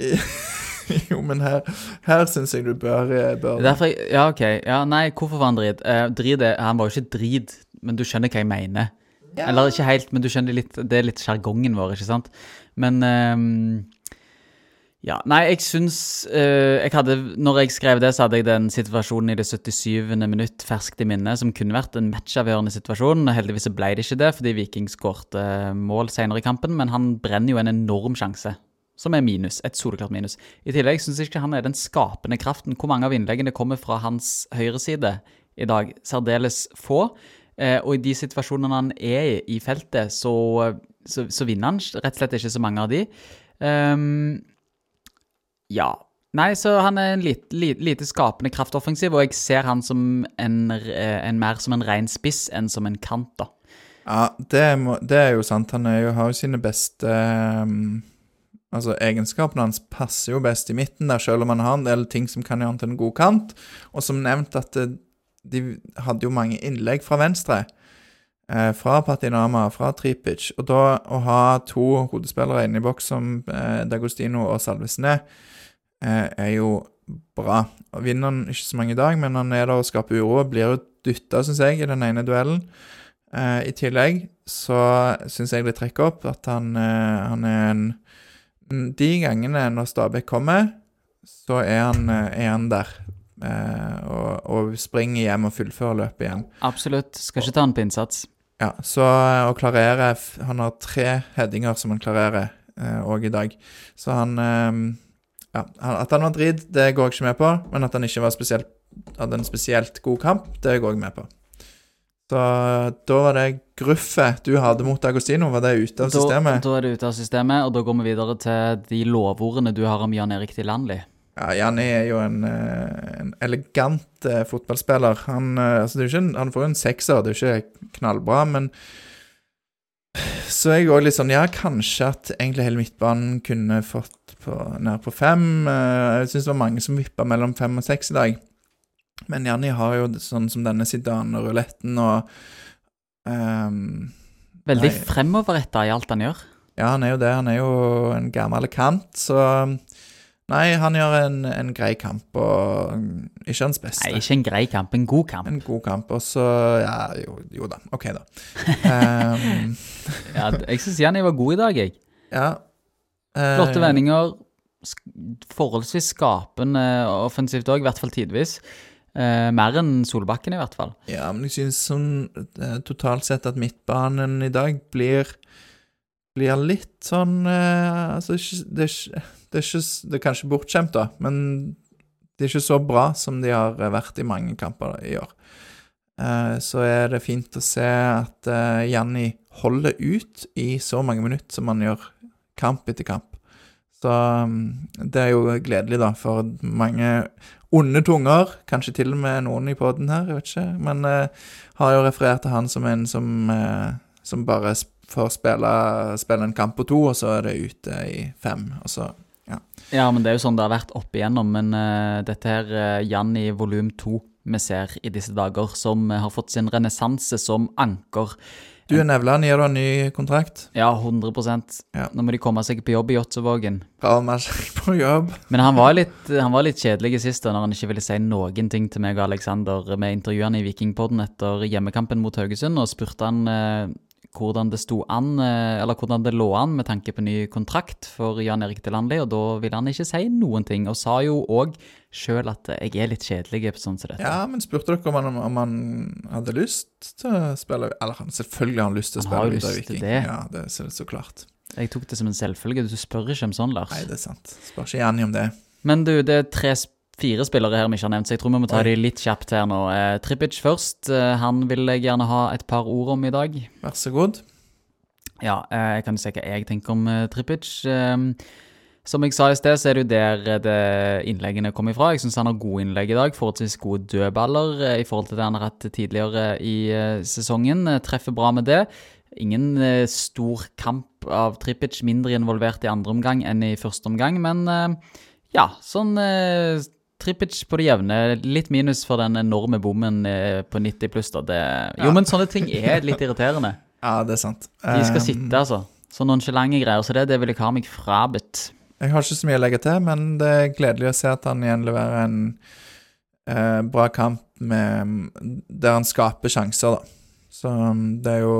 Jo, men her, her syns jeg du bør, eh, bør er Derfor jeg, ja, ok. Ja, nei, hvorfor var han drit? Eh, drit er, han var jo ikke drit, men du skjønner hva jeg mener. Eller ikke helt, men du skjønner litt Det er litt sjargongen vår, ikke sant? Men ehm, Ja, nei, jeg syns eh, Jeg hadde Når jeg skrev det, så hadde jeg den situasjonen i det 77. minutt ferskt i minne, som kunne vært en matchavgjørende situasjon. Heldigvis så ble det ikke det, fordi Viking skårte eh, mål senere i kampen, men han brenner jo en enorm sjanse. Som er minus. Et soleklart minus. I tillegg syns jeg ikke han er den skapende kraften. Hvor mange av innleggene kommer fra hans høyreside i dag? Særdeles få. Eh, og i de situasjonene han er i i feltet, så, så, så vinner han rett og slett ikke så mange av de. Um, ja. Nei, så han er en lite, lite, skapende kraftoffensiv, og jeg ser han som en, eh, en mer som en ren spiss enn som en kant, da. Ja, det, må, det er jo sant. Han jo, har jo sine beste ehm, Altså, Egenskapene hans passer jo best i midten, der, selv om han har en del ting som kan gjøre han til en god kant. Og som nevnt, at det, de hadde jo mange innlegg fra venstre. Eh, fra Patinama, fra Tripic. Og da å ha to hodespillere inne i boks som eh, D'Agostino og Salvesen er, eh, er jo bra. Og Vinner han ikke så mange i dag, men han er der og skaper uro. Blir jo dytta, syns jeg, i den ene duellen. Eh, I tillegg så syns jeg det trekker opp at han, eh, han er en De gangene når Stabæk kommer, så er han, eh, er han der. Eh, og, og springer hjem og fullfører løpet igjen. Absolutt. Skal ikke ta han på innsats. Ja, så eh, å klarere Han har tre headinger som han klarerer òg i dag. Så han Ja, at han var drit, det går jeg ikke med på. Men at han ikke var spesielt hadde en spesielt god kamp, det går jeg med på. Så da var det gruffet du hadde mot Agostino, var det ute av systemet? Da, da er det ute av systemet, og da går vi videre til de lovordene du har om Jan Erik Dilandli. Ja, Janni er jo en, eh, en elegant eh, fotballspiller. Han, eh, altså ikke han får jo en sekser, det er jo ikke knallbra, men så er jeg òg litt sånn Ja, kanskje at egentlig hele midtbanen kunne fått på, nær på fem. Eh, Jeg syns det var mange som vippa mellom fem og seks i dag. Men Janni har jo sånn som denne Zidane-ruletten og um, Veldig fremoverretta i alt han gjør. Ja, han er jo det. Han er jo en gammel kant, så Nei, han gjør en, en grei kamp, og ikke hans beste. Nei, ikke en grei kamp, en god kamp. En god kamp, og så Ja, jo, jo da. OK, da. Um, Ja, jeg syns Janni var god i dag, jeg. ja. Uh, Flotte vendinger. Forholdsvis skapende offensivt òg, i hvert fall tidvis. Eh, mer enn Solbakken, i hvert fall. Ja, men jeg synes sånn eh, totalt sett at midtbanen i dag blir blir litt sånn eh, Altså, det er det er, ikke, det er kanskje bortskjemt, da, men det er ikke så bra som de har eh, vært i mange kamper i år. Eh, så er det fint å se at eh, Janni holder ut i så mange minutter som han gjør kamp etter kamp. Så mm, det er jo gledelig, da, for mange onde tunger, kanskje til og med noen i poden her, jeg vet ikke, men uh, har jo referert til han som en som, uh, som bare får spille, spille en kamp på to, og så er det ute i fem, og så Ja, ja, men det er jo sånn det har vært opp igjennom. Men uh, dette her uh, i volum to vi ser i disse dager, som har fått sin renessanse som anker. Du, Nevland, gir du en ny kontrakt? Ja, 100 Ja. Nå må de komme seg på jobb i Jåttåvågen. Med seg på jobb. Men han var, litt, han var litt kjedelig sist da, når han ikke ville si noen ting til meg og Aleksander. Vi intervjuet han i Vikingpodden etter hjemmekampen mot Haugesund, og spurte han eh, hvordan det sto an, eh, eller hvordan det lå an med tanke på ny kontrakt for Jan Erik Delandli, og da ville han ikke si noen ting, og sa jo òg sjøl at jeg er litt kjedelig på sånn som dette. Ja, men spurte dere om han, om han hadde lyst til å spille Eller han selvfølgelig har han lyst til å spille Vidar lyst til Viking. det. Ja, det er så, så klart. Jeg tok det som en selvfølge. Du spør ikke om sånn, Lars. Nei, det er sant. Spør ikke Janni om det. Men du, det er tre, fire spillere her vi ikke har nevnt, så jeg tror vi må ta Oi. de litt kjapt her nå. Eh, Trippic først. Eh, han vil jeg gjerne ha et par ord om i dag. Vær så god. Ja, eh, jeg kan si hva jeg tenker om eh, Trippic. Eh, som jeg sa i sted, så er det jo der eh, det innleggene kom ifra. Jeg syns han har gode innlegg i dag. Forholdsvis gode dødballer eh, i forhold til det han har hatt tidligere i eh, sesongen. Treffer bra med det. Ingen stor kamp av Trippic, mindre involvert i andre omgang enn i første omgang, men ja, sånn Trippic på det jevne. Litt minus for den enorme bommen på 90 pluss, da. Det, jo, Ja. men sånne ting er litt irriterende. Ja, det er sant. De skal Eh, sitte, altså. Så nonchalante greier. Så det, det vil jeg ha meg frabedt. Jeg har ikke så mye å legge til, men det er gledelig å se at han igjen leverer en eh, bra kamp med, der han skaper sjanser, da. Så um, det er jo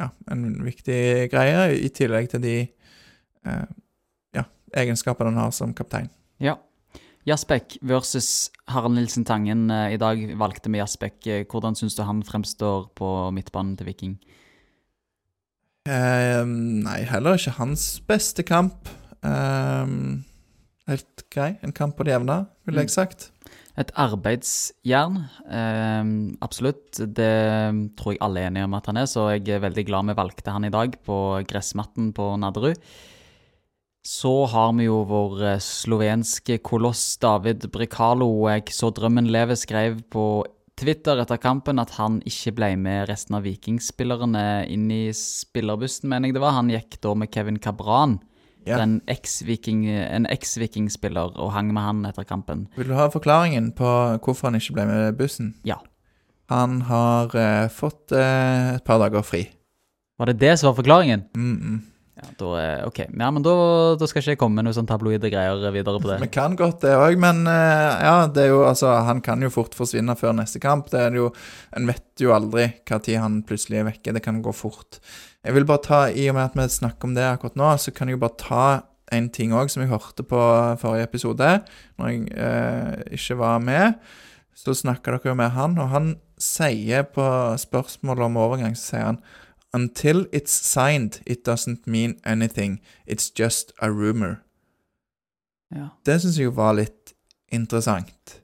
ja, en viktig greie, i tillegg til de eh, ja, egenskapene han har som kaptein. Ja. Jaspek versus Harald Nilsen Tangen. Eh, I dag valgte vi Jaspek. Eh, Hvordan syns du han fremstår på midtbanen til Viking? Eh, nei, heller ikke hans beste kamp. Eh, helt grei. En kamp på det jevne, ville jeg Mm. sagt. Et arbeidsjern. Eh, absolutt. Det tror jeg alle er enige om at han er, så jeg er veldig glad vi valgte han i dag på gressmatten på Nadderud. Så har vi jo vår eh, slovenske koloss David Brikalo. Jeg så drømmen leve skrev på Twitter etter kampen at han ikke ble med resten av vikingspillerne inn i spillerbussen, mener jeg det var. Han gikk da med Kevin Cabran, Ja. en eks-vikingspiller, og hang med han etter kampen. Vil du ha forklaringen på hvorfor han ikke ble med bussen? Ja. Han har eh, fått eh, et par dager fri. Var det det som var forklaringen? Mm -mm. Da, eh, ok. Ja, men da, da skal ikke jeg komme med noen sånn tabloide greier videre på det. Vi kan godt det òg, men eh, ja, det er jo altså Han kan jo fort forsvinne før neste kamp. Det er jo En vet jo aldri tid han plutselig er vekke. Det kan gå fort. Jeg vil bare ta, I og med at vi snakker om det akkurat nå, så kan jeg jo bare ta en ting òg som jeg hørte på forrige episode, når jeg eh, ikke var med. Så snakka dere jo med han, og han sier på spørsmålet om overgang, så sier han Until it's signed, it doesn't mean anything. It's just a rumor. Ja. Det syns jeg var litt interessant.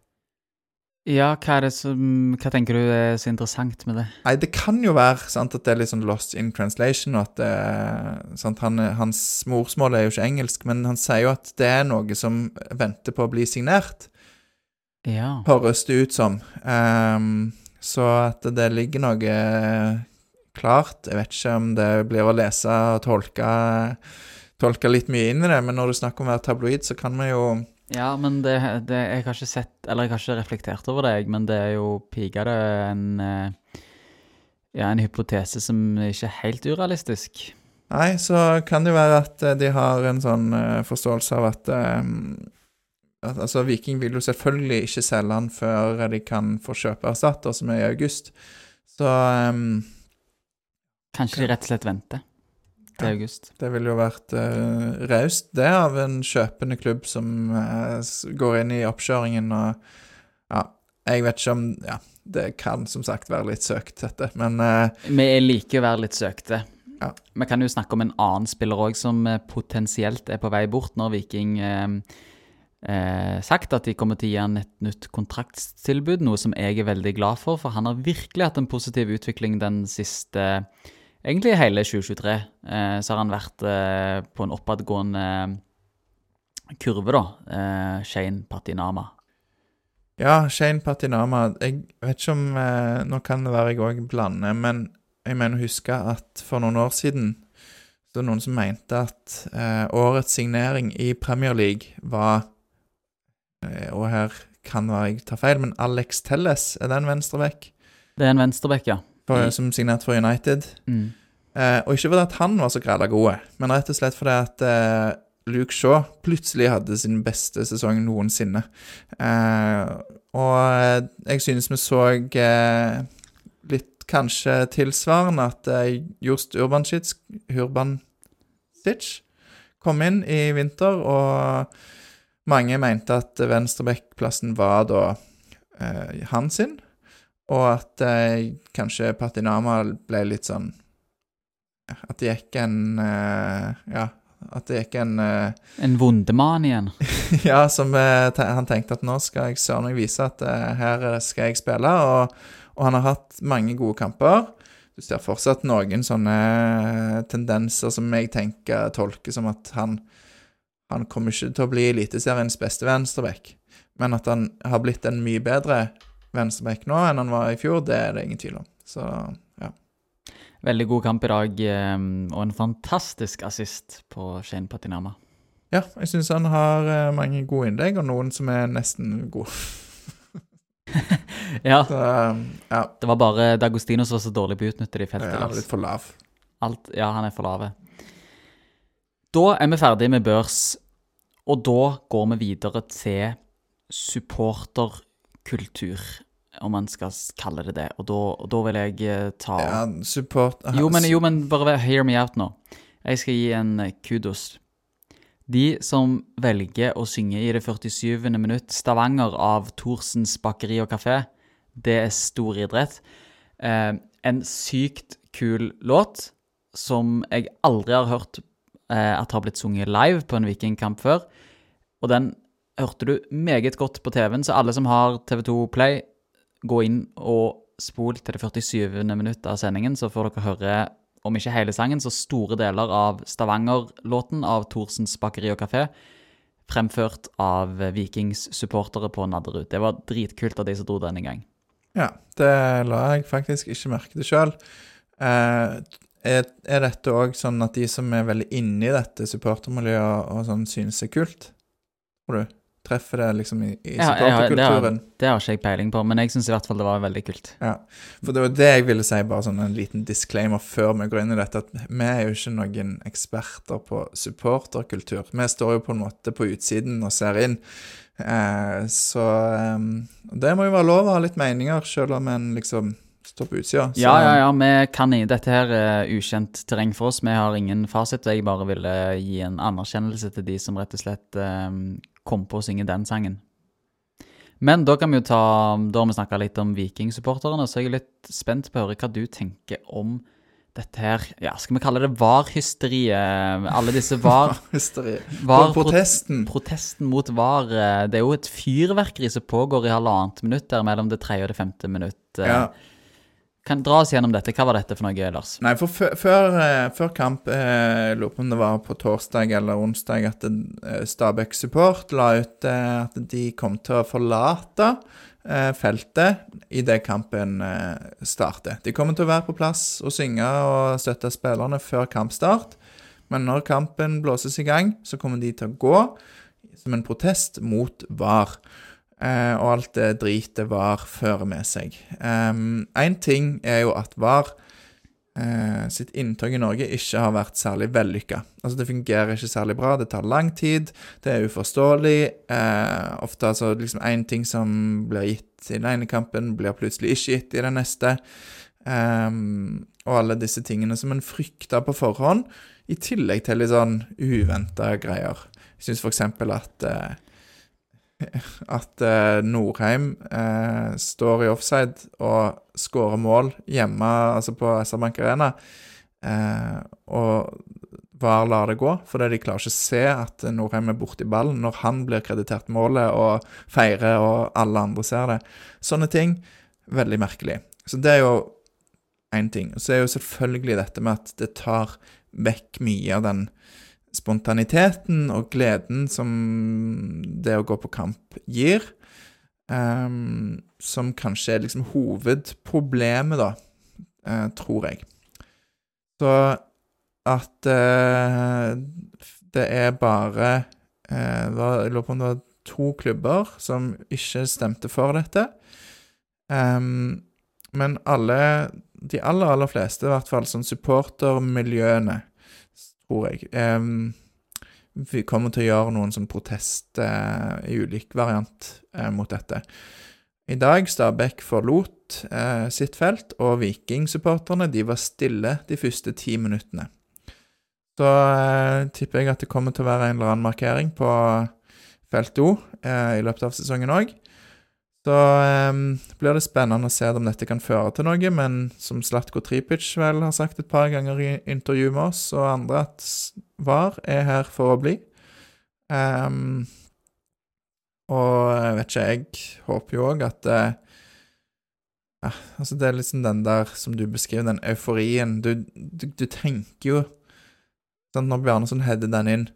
Ja, hva som Hva tenker du er så interessant med det? Nei, det kan jo være sant, at det er litt sånn lost in translation, og at det, sant, han, hans morsmål er jo ikke engelsk, men han sier jo at det er noe som venter på å bli signert, Ja. høres det ut som. Um, så at det ligger noe klart. Jeg vet ikke om det blir å lese og tolke, tolke litt mye inn i det, men når du snakker om å være tabloid, så kan vi jo Ja, men det, det Jeg har ikke sett Eller jeg har ikke reflektert over det, men det er jo pigade en eh, Ja, en hypotese som ikke er helt urealistisk. Nei, så kan det jo være at eh, de har en sånn eh, forståelse av at, at Altså, Viking vil jo selvfølgelig ikke selge han før de kan få kjøpe erstatter, som er i august. Så eh, Kanskje de rett og slett venter til Ja. august. det ville jo vært uh, raust, det, av en kjøpende klubb som uh, går inn i oppkjøringen og Ja, jeg vet ikke om Ja, det kan som sagt være litt søkt, dette, men uh, Vi liker å være litt søkte. Ja. Vi kan jo snakke om en annen spiller òg som potensielt er på vei bort, når Viking eh, eh, sagt at de kommer til å gi han et nytt kontraktstilbud, noe som jeg er veldig glad for, for han har virkelig hatt en positiv utvikling den siste Egentlig hele 2023 eh, så har han vært eh, på en oppadgående kurve, da. Eh, Shane Patinama. Ja, Shane Patinama Jeg vet ikke om eh, Nå kan det være jeg òg blander, men jeg mener å huske at for noen år siden så var det noen som mente at eh, årets signering i Premier League var eh, Og her kan være jeg tar feil, men Alex Telles, er det en venstreback Det er en venstreback, ja. For- Mm. som signerte for United? Mm. Eh, og ikke fordi at han var så græla gode, men rett og slett fordi at eh, Luke Shaw plutselig hadde sin beste sesong noensinne. Eh, og eh, jeg synes vi så eh, litt kanskje tilsvarende at eh, Jost Urbansic, Urbansic kom inn i vinter, og mange mente at venstrebekkplassen var da eh, hans sin. Og at eh, kanskje Patinama ble litt sånn At det gikk en eh, Ja, at det gikk en eh, En vondemann igjen. Ja, som eh, han tenkte at nå skal jeg søren meg vise at eh, her skal jeg spille. Og, og han har hatt mange gode kamper. Du ser fortsatt noen sånne eh, tendenser som jeg tenker tolker som at han Han kommer ikke til å bli Eliteseriens beste venstreback, men at han har blitt en mye bedre venstreback nå enn han var i fjor, det er det ingen tvil om. Så ja. Veldig god kamp i dag, eh, og en fantastisk assist på Shane Patinama. Ja, jeg syns han har eh, mange gode innlegg, og noen som er nesten gode. Ja, Så ja, det var bare Dagostino som var så dårlig på å utnytte de jeg feltet. er litt for lav. Alt, ja, han er for lave. Da er vi ferdig med børs, og da går vi videre til supporterkultur, om man skal kalle det det. Og da, og da vil jeg eh, ta Ja, support Jo, men, jo, men bare hear me out nå. Jeg skal gi en eh, kudos. De som velger å synge i det 47. minutt Stavanger av Thorsens bakeri og kafé, det er stor idrett. Eh, en sykt kul låt som jeg aldri har hørt eh, at har blitt sunget live på en vikingkamp før. Og den hørte du meget godt på TV-en, så alle som har TV2 Play, gå inn og spol til det 47. minutt av sendingen, så får dere høre, om ikke hele sangen, så store deler av Stavanger-låten av Thorsens bakeri og kafé, fremført av Vikings supportere på Nadderud. Det var dritkult av de som dro den en gang. Ja, det la jeg faktisk ikke merke til sjøl. Eh, er, dette òg sånn at de som er veldig inne i dette supportermiljøet og sånn, synes er kult? Tror du? Treffer det liksom i, i Ja, har- det har-? Det har ikke jeg peiling på, men jeg syns i hvert fall det var veldig kult. Ja, for det var det jeg ville si, bare sånn en liten disclaimer før vi går inn i dette, at vi er jo ikke noen eksperter på supporterkultur. Vi står jo på en måte på utsiden og ser inn. Eh, så eh, det må jo være lov å ha litt meninger, selv om en liksom står på utsida. Så- Ja, ja, ja, vi kan i Dette her er ukjent terreng for oss. Vi har ingen fasit, jeg bare ville gi en anerkjennelse til de som rett og slett um, kom på å synge den sangen. Men da kan vi jo ta Da har vi snakka litt om vikingsupporterne, så jeg er litt spent på å høre hva du tenker om dette her Ja, skal vi kalle det VAR-hysteriet? Alle disse VAR... Hysteriet. VAR protesten. Protesten mot VAR. eh, Det er jo et fyrverkeri som pågår i halvannet minutt der mellom det tredje og det femte minutt. eh. Ja. Kan dra oss gjennom dette. Hva var dette for noe, Lars? Nei, for før, før, eh, kamp, eh, lurer på om det var på torsdag eller onsdag, at eh, Stabæk Support la ut eh, at de kom til å forlate eh, feltet idet kampen eh, starter. De kommer til å være på plass og synge og støtte spillerne før kampstart, men når kampen blåses i gang, så kommer de til å gå som en protest mot VAR. Eh, og alt det dritet VAR fører med seg. Én ting er jo at VAR eh, sitt inntog i Norge ikke har vært særlig vellykka. Altså, det fungerer ikke særlig bra, det tar lang tid, det er uforståelig. Eh, ofte altså liksom én ting som blir gitt i den ene kampen, blir plutselig ikke gitt i den neste. Og alle disse tingene som en frykta på forhånd, i tillegg til litt sånn uventa greier. Jeg syns f.eks. at at eh, Norheim eh, står i offside og skårer mål hjemme, altså på SR Bank Arena, eh, og VAR lar det gå, fordi de klarer ikke å se at Norheim er borti ballen når han blir kreditert målet og feirer, og alle andre ser det. Sånne ting, veldig merkelig. Så det er jo én ting. Og så er jo selvfølgelig dette med at det tar vekk mye av den spontaniteten og gleden som det å gå på kamp gir. um, som kanskje er liksom hovedproblemet, da, uh, tror jeg. Så at uh, det er bare uh, var, Jeg lurer på om det var to klubber som ikke stemte for dette. Um, men alle, de aller, aller fleste, i hvert fall sånn supportermiljøene, tror jeg, Um, vi kommer til å gjøre noen sånn protest uh, i ulik variant uh, mot dette. I dag Stabæk forlot uh, sitt felt, og Viking-supporterne de var stille de første ti minuttene. Så tipper jeg at det kommer til å være en eller annen markering på felt O i løpet av sesongen òg. Så eh, blir det spennende å se om dette kan føre til noe, men som Slatko Tripic vel har sagt et par ganger i intervju med oss og andre, at VAR er her for å bli. Um, og jeg vet ikke, jeg håper jo òg at ja, altså Det er liksom den der som du beskriver, den euforien. Du, du, du tenker jo sånn, Når Bjarnason header den inn,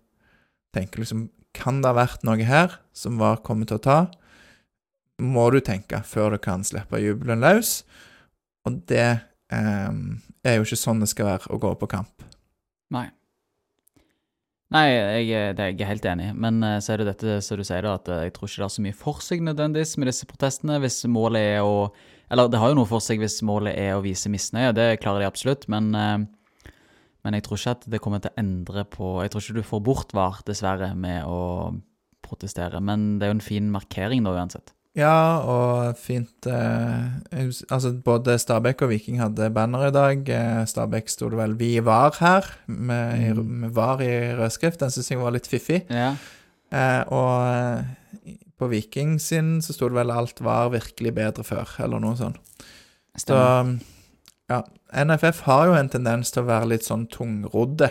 tenker liksom Kan det ha vært noe her som VAR kommer til å ta? Må du tenke før du kan slippe jubelen løs. Og det eh, er jo ikke sånn det skal være å gå på kamp. Nei. Nei, jeg, er- det er jeg helt enig. Men eh, så er det dette som du sier, da, at eh, jeg tror ikke det har så mye for seg nødvendigvis med disse protestene. Hvis målet er å Eller det har jo noe for seg hvis målet er å vise misnøye, det klarer de absolutt. Men, eh, men jeg tror ikke at det kommer til å endre på Jeg tror ikke du får bort VAR, dessverre, med å protestere. Men det er jo en fin markering, da, uansett. Ja, og fint eh, Altså, både Stabæk og Viking hadde banner i dag. Eh, Stabæk sto det vel 'Vi var her', med, Mm. med var i rødskrift. Den syns jeg var litt fiffig. Ja. Eh, og eh, på Viking sin så sto det vel 'Alt var virkelig bedre før', eller noe sånt. Så ja, NFF har jo en tendens til å være litt sånn tungrodde.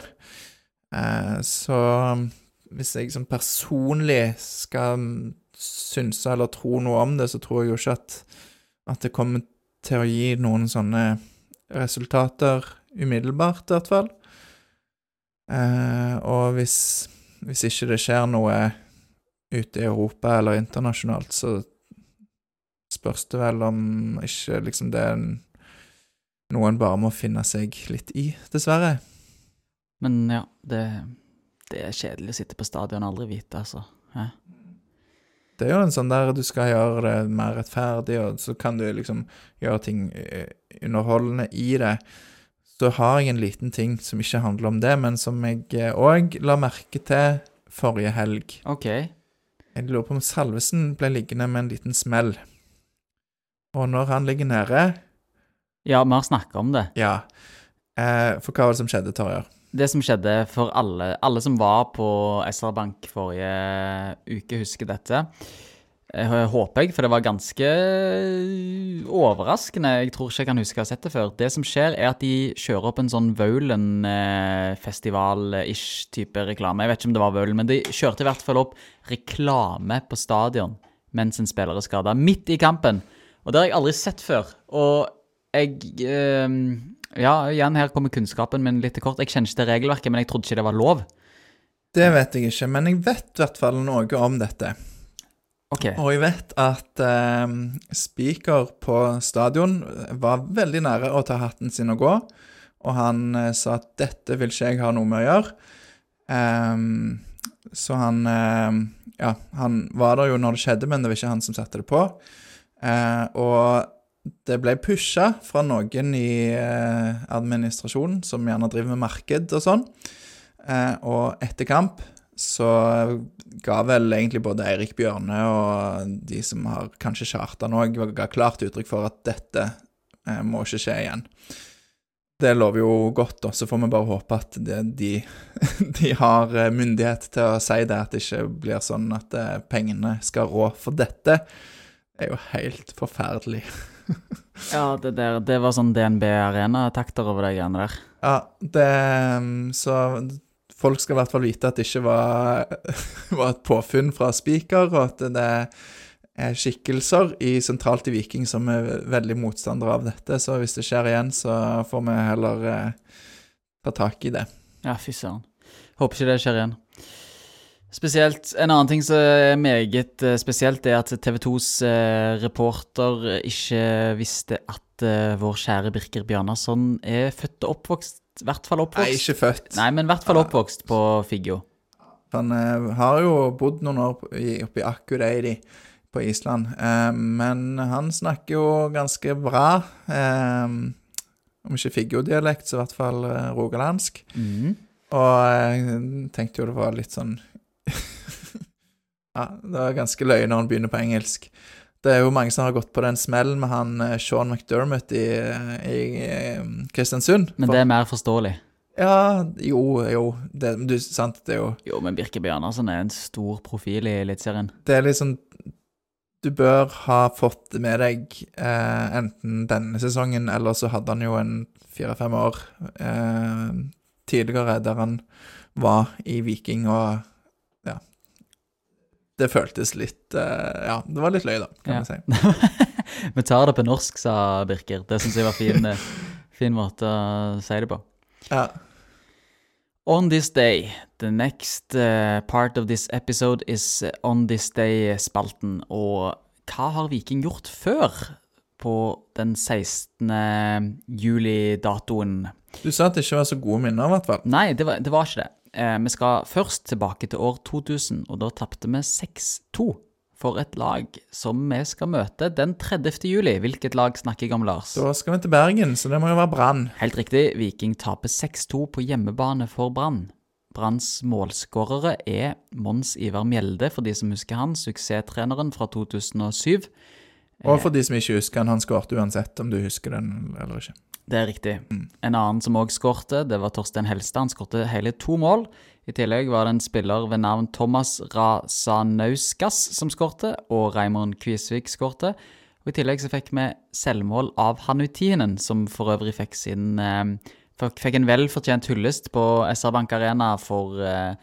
Eh, så hvis jeg sånn personlig skal synse eller tro noe om det, så tror jeg jo ikke at, at det kommer til å gi noen sånne resultater umiddelbart, i hvert fall. Eh, og hvis, hvis ikke det skjer noe ute i Europa eller internasjonalt, så spørs det vel om ikke liksom det er en- noe en bare må finne seg litt i, dessverre. Men ja, det, det er kjedelig å sitte på stadion og aldri vite, altså. Hæ? Det er jo en sånn der du skal gjøre det mer rettferdig, og så kan du liksom gjøre ting eh, underholdende i det. Så har jeg en liten ting som ikke handler om det, men som jeg òg la merke til forrige helg. OK. Jeg lurer på om Salvesen ble liggende med en liten smell. Og når han ligger nede Ja, vi har snakka om det. Ja. Eh, for hva var det som skjedde, Torjer? Det som skjedde for alle, alle som var på SR Bank forrige uke, husker dette. Jeg håper jeg, for det var ganske overraskende. Jeg tror ikke jeg kan huske å ha sett det før. Det som skjer, er at de kjører opp en sånn Vaulen-festival-ish type reklame. Jeg vet ikke om det var Vaulen, men de kjørte i hvert fall opp reklame på stadion mens en spiller er skada. Midt i kampen. Og det har jeg aldri sett før. Og jeg eh, Ja, igjen, her kommer kunnskapen min litt til kort. Jeg kjenner ikke til regelverket, men jeg trodde ikke det var lov. Det vet jeg ikke, men jeg vet i hvert fall noe om dette. Ok. Og jeg vet at eh, speaker på stadion var veldig nære å ta hatten sin og gå. Og han eh, sa at 'dette vil ikke jeg ha noe med å gjøre'. Um, så han eh, Ja, han var der jo når det skjedde, men det var ikke han som satte det på. Eh, og det ble pusha fra noen i eh, administrasjonen, som gjerne driver med marked og sånn. Eh, og etter kamp så ga vel egentlig både Eirik Bjørne og de som har kanskje charta nå, ga klart uttrykk for at dette eh, må ikke skje igjen. Det lover jo godt, og Så får vi bare håpe at det, de, de har myndighet til å si det, at det ikke blir sånn at pengene skal rå. For dette er jo helt forferdelig. Ja, det der, det var sånn DNB Arena-takter over de greiene der. Ja, det mm, Så folk skal i hvert fall vite at det ikke var, var et påfunn fra Spiker, og at det er skikkelser i sentralt i Viking som er veldig motstandere av dette. Så hvis det skjer igjen, så får vi heller eh, ta tak i det. Ja, fy søren. Håper ikke det skjer igjen. Spesielt, En annen ting som er meget eh, spesielt, er at TV 2s eh, reporter ikke visste at eh, vår kjære Birker Bjarnason er født og oppvokst I hvert fall oppvokst. Nei, ikke født. Nei, men i hvert fall oppvokst på Figgjo. Han eh, har jo bodd noen år oppe i Akureyri på Island, eh, men han snakker jo ganske bra. Eh, om ikke Figgjo-dialekt, så i hvert fall rogalandsk. Mm. Og jeg tenkte jo det var litt sånn Ja, det var ganske løye når han begynner på engelsk. Det er jo mange som har gått på den smellen med han eh, Sean McDermott i, i i Kristiansund. Men det er mer forståelig. Ja, jo, jo. Det, du, sant, det er jo Jo, men Birke Bjarnason er en stor profil i Eliteserien. Det er liksom Du bør ha fått med deg eh, enten denne sesongen, eller så hadde han jo en fire-fem år eh, tidligere der han var i Viking, og Det føltes litt eh, Ja, det var litt løye, da, kan Ja. vi si. Vi tar det på norsk, sa Birker. Det syns jeg var fin, eh, fin måte å si det på. Ja. On this day, the next uh, part of this episode is On this day-spalten. Og hva har Viking gjort før på den 16. juli-datoen? Du sa at det ikke var så gode minner, i hvert fall. Nei, det var, det var ikke det. Eh, vi skal først tilbake til år 2000, og da tapte vi 6-2 for et lag som vi skal møte den 30. juli. Hvilket lag snakker jeg om, Lars? Da skal vi til Bergen, så det må jo være Brann. Helt riktig, Viking taper 6-2 på hjemmebane for Brann. Branns målskårere er Mons Ivar Mjelde, for de som husker han, suksesstreneren fra 2007. Og for de som ikke husker han, han skårte uansett om du husker den eller ikke. Det er riktig. En annen som òg skårte, det var Torstein Helstad. Han skårte hele to mål. I tillegg var det en spiller ved navn Thomas Razanauskas som skårte, og Raymond Kvisvik skårte. Og I tillegg så fikk vi selvmål av Hanutinen, som for øvrig fikk sin eh, fikk fikk en velfortjent hyllest på SR Bank Arena for eh,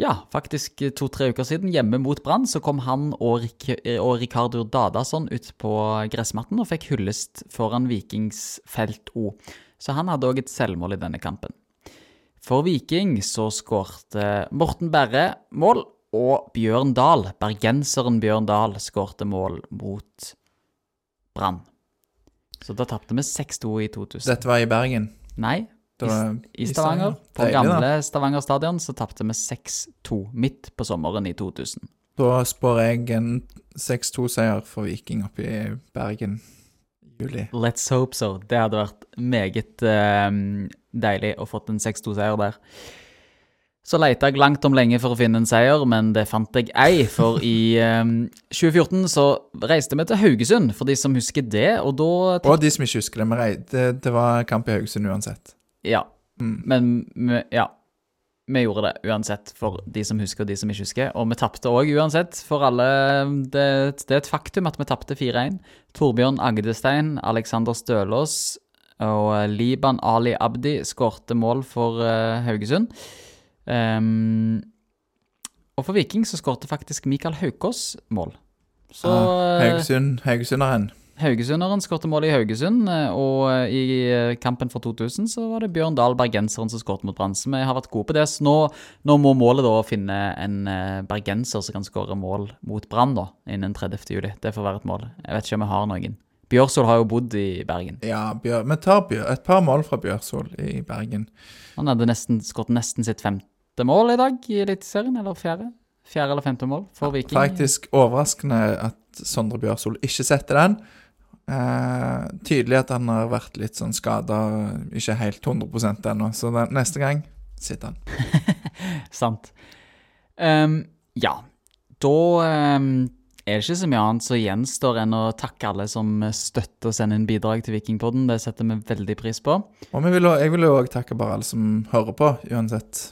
ja, faktisk to-tre uker siden. Hjemme mot Brann så kom han og, Rik og Ricardo Dadasson ut på gressmatten og fikk hyllest foran Vikings felt O. Så han hadde òg et selvmål i denne kampen. For Viking så skårte Morten Berre mål, og Bjørn Dahl, bergenseren Bjørn Dahl, skårte mål mot Brann. Så da tapte vi 6-2 i 2000. Dette var i Bergen. Nei, var i Stavanger. På Deilig, da. gamle Stavanger stadion så tapte vi 6-2 midt på sommeren i 2000. Da spår jeg en 6-2-seier for Viking oppe i Bergen i juli. Let's hope so. Det hadde vært meget eh, deilig å fått en 6-2-seier der. Så leita jeg langt om lenge for å finne en seier, men det fant jeg ei. For i um, 2014 så reiste vi til Haugesund, for de som husker det, og da Og de som ikke husker det, det, det var kamp i Haugesund uansett. Ja. Mm. Men ja. vi gjorde det uansett, for de som husker og de som ikke husker. Og vi tapte òg uansett, for alle. Det, det er et faktum at vi tapte 4-1. Torbjørn Agdestein, Alexander Stølås og Liban Ali Abdi skårte mål for uh, Haugesund. Um, og for Viking så skårte faktisk Mikael Haukås mål. Så Ah, eh, Haugesund, Haugesunderen. Haugesunderen skåret mål i Haugesund, eh, og eh, i eh, kampen for 2000 så var det Bjørn Dahl, bergenseren, som skåret mot Brann. Vi har vært gode på det. Så nå, nå må målet da finne en bergenser som kan skåre mål mot Brann da, innen 30. juli. Det får være et mål. Jeg vet ikke om vi har noen. Bjørsol har jo bodd i Bergen. Ja, Bjør, vi tar Bjør, et par mål fra Bjørsol i Bergen. Han hadde nesten skåret nesten sitt femte mål i dag i Eliteserien, eller fjerde? Fjerde eller femte mål for Viking. Faktisk overraskende at Sondre Bjørsol ikke setter den. Eh, tydelig at han har vært litt sånn skada, ikke helt 100% ennå. Så den, neste gang sitter han. Sant. Um, ja, da um, er det ikke så mye annet som gjenstår enn å takke alle som støtter og sender inn bidrag til Vikingpodden. Det setter vi veldig pris på. Og vi vil, jeg vil jo òg takke bare alle som hører på, uansett.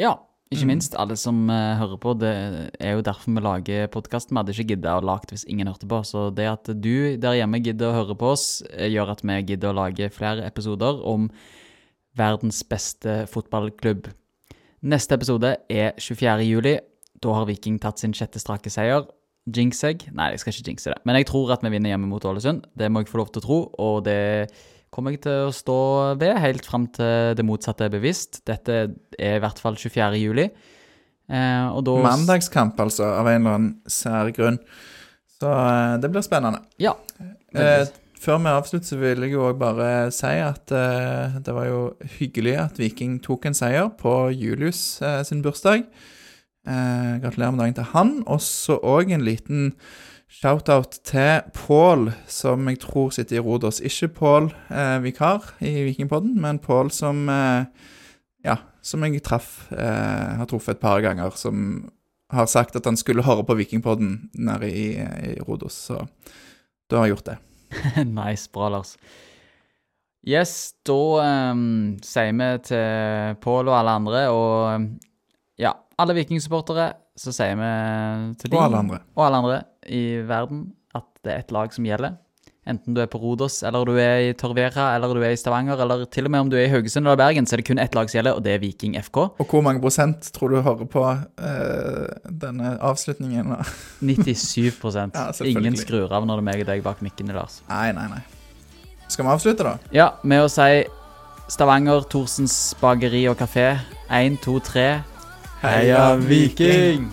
Ja, ikke Mm. minst alle som uh, hører på. Det er jo derfor vi lager podkasten. Vi hadde ikke giddet å lage hvis ingen hørte på. Så det at du der hjemme gidder å høre på oss, eh, gjør at vi gidder å lage flere episoder om verdens beste fotballklubb. Neste episode er 24. juli. Da har Viking tatt sin sjette strake seier. Jinx jeg? Nei, jeg skal ikke jinxe det. Men jeg tror at vi vinner hjemme mot Ålesund. Det må jeg få lov til å tro, og det kommer jeg til å stå ved helt fram til det motsatte er bevisst. Dette er i hvert fall 24. juli. Eh, og da Mandagskamp, altså, av en eller annen sær grunn. Så eh, det blir spennende. Ja. Eh, før vi avslutter, så vil jeg jo òg bare si at eh, det var jo hyggelig at Viking tok en seier på Julius eh, sin bursdag. Eh, gratulerer med dagen til han. Og så òg en liten shout-out til Pål, som jeg tror sitter i Rodos. Ikke Pål eh, vikar i Vikingpodden, men Pål som eh, Ja, som jeg traff eh, Har truffet et par ganger, som har sagt at han skulle høre på Vikingpodden nede i, i Rodos. Så da har jeg gjort det. nice, bra, Lars. Yes, da um, sier vi til Pål og alle andre, og ehm, ja, alle vikingsupportere, så sier vi til dem Og alle andre. og alle andre i verden at det er et lag som gjelder. Enten du er på Rodos, eller du er i Torvera, eller du er i Stavanger, eller til og med om du er i Haugesund eller Bergen, så er det kun ett lag som gjelder, og det er Viking FK. Og hvor mange prosent tror du hører på eh, denne avslutningen? 97 Ja. Ingen skrur av når det er meg og deg bak mikkene, Lars. Nei, nei, nei. Skal vi avslutte, da? Ja, med å si Stavanger, Thorsens bakeri og kafé. Én, to, tre. Heia Viking!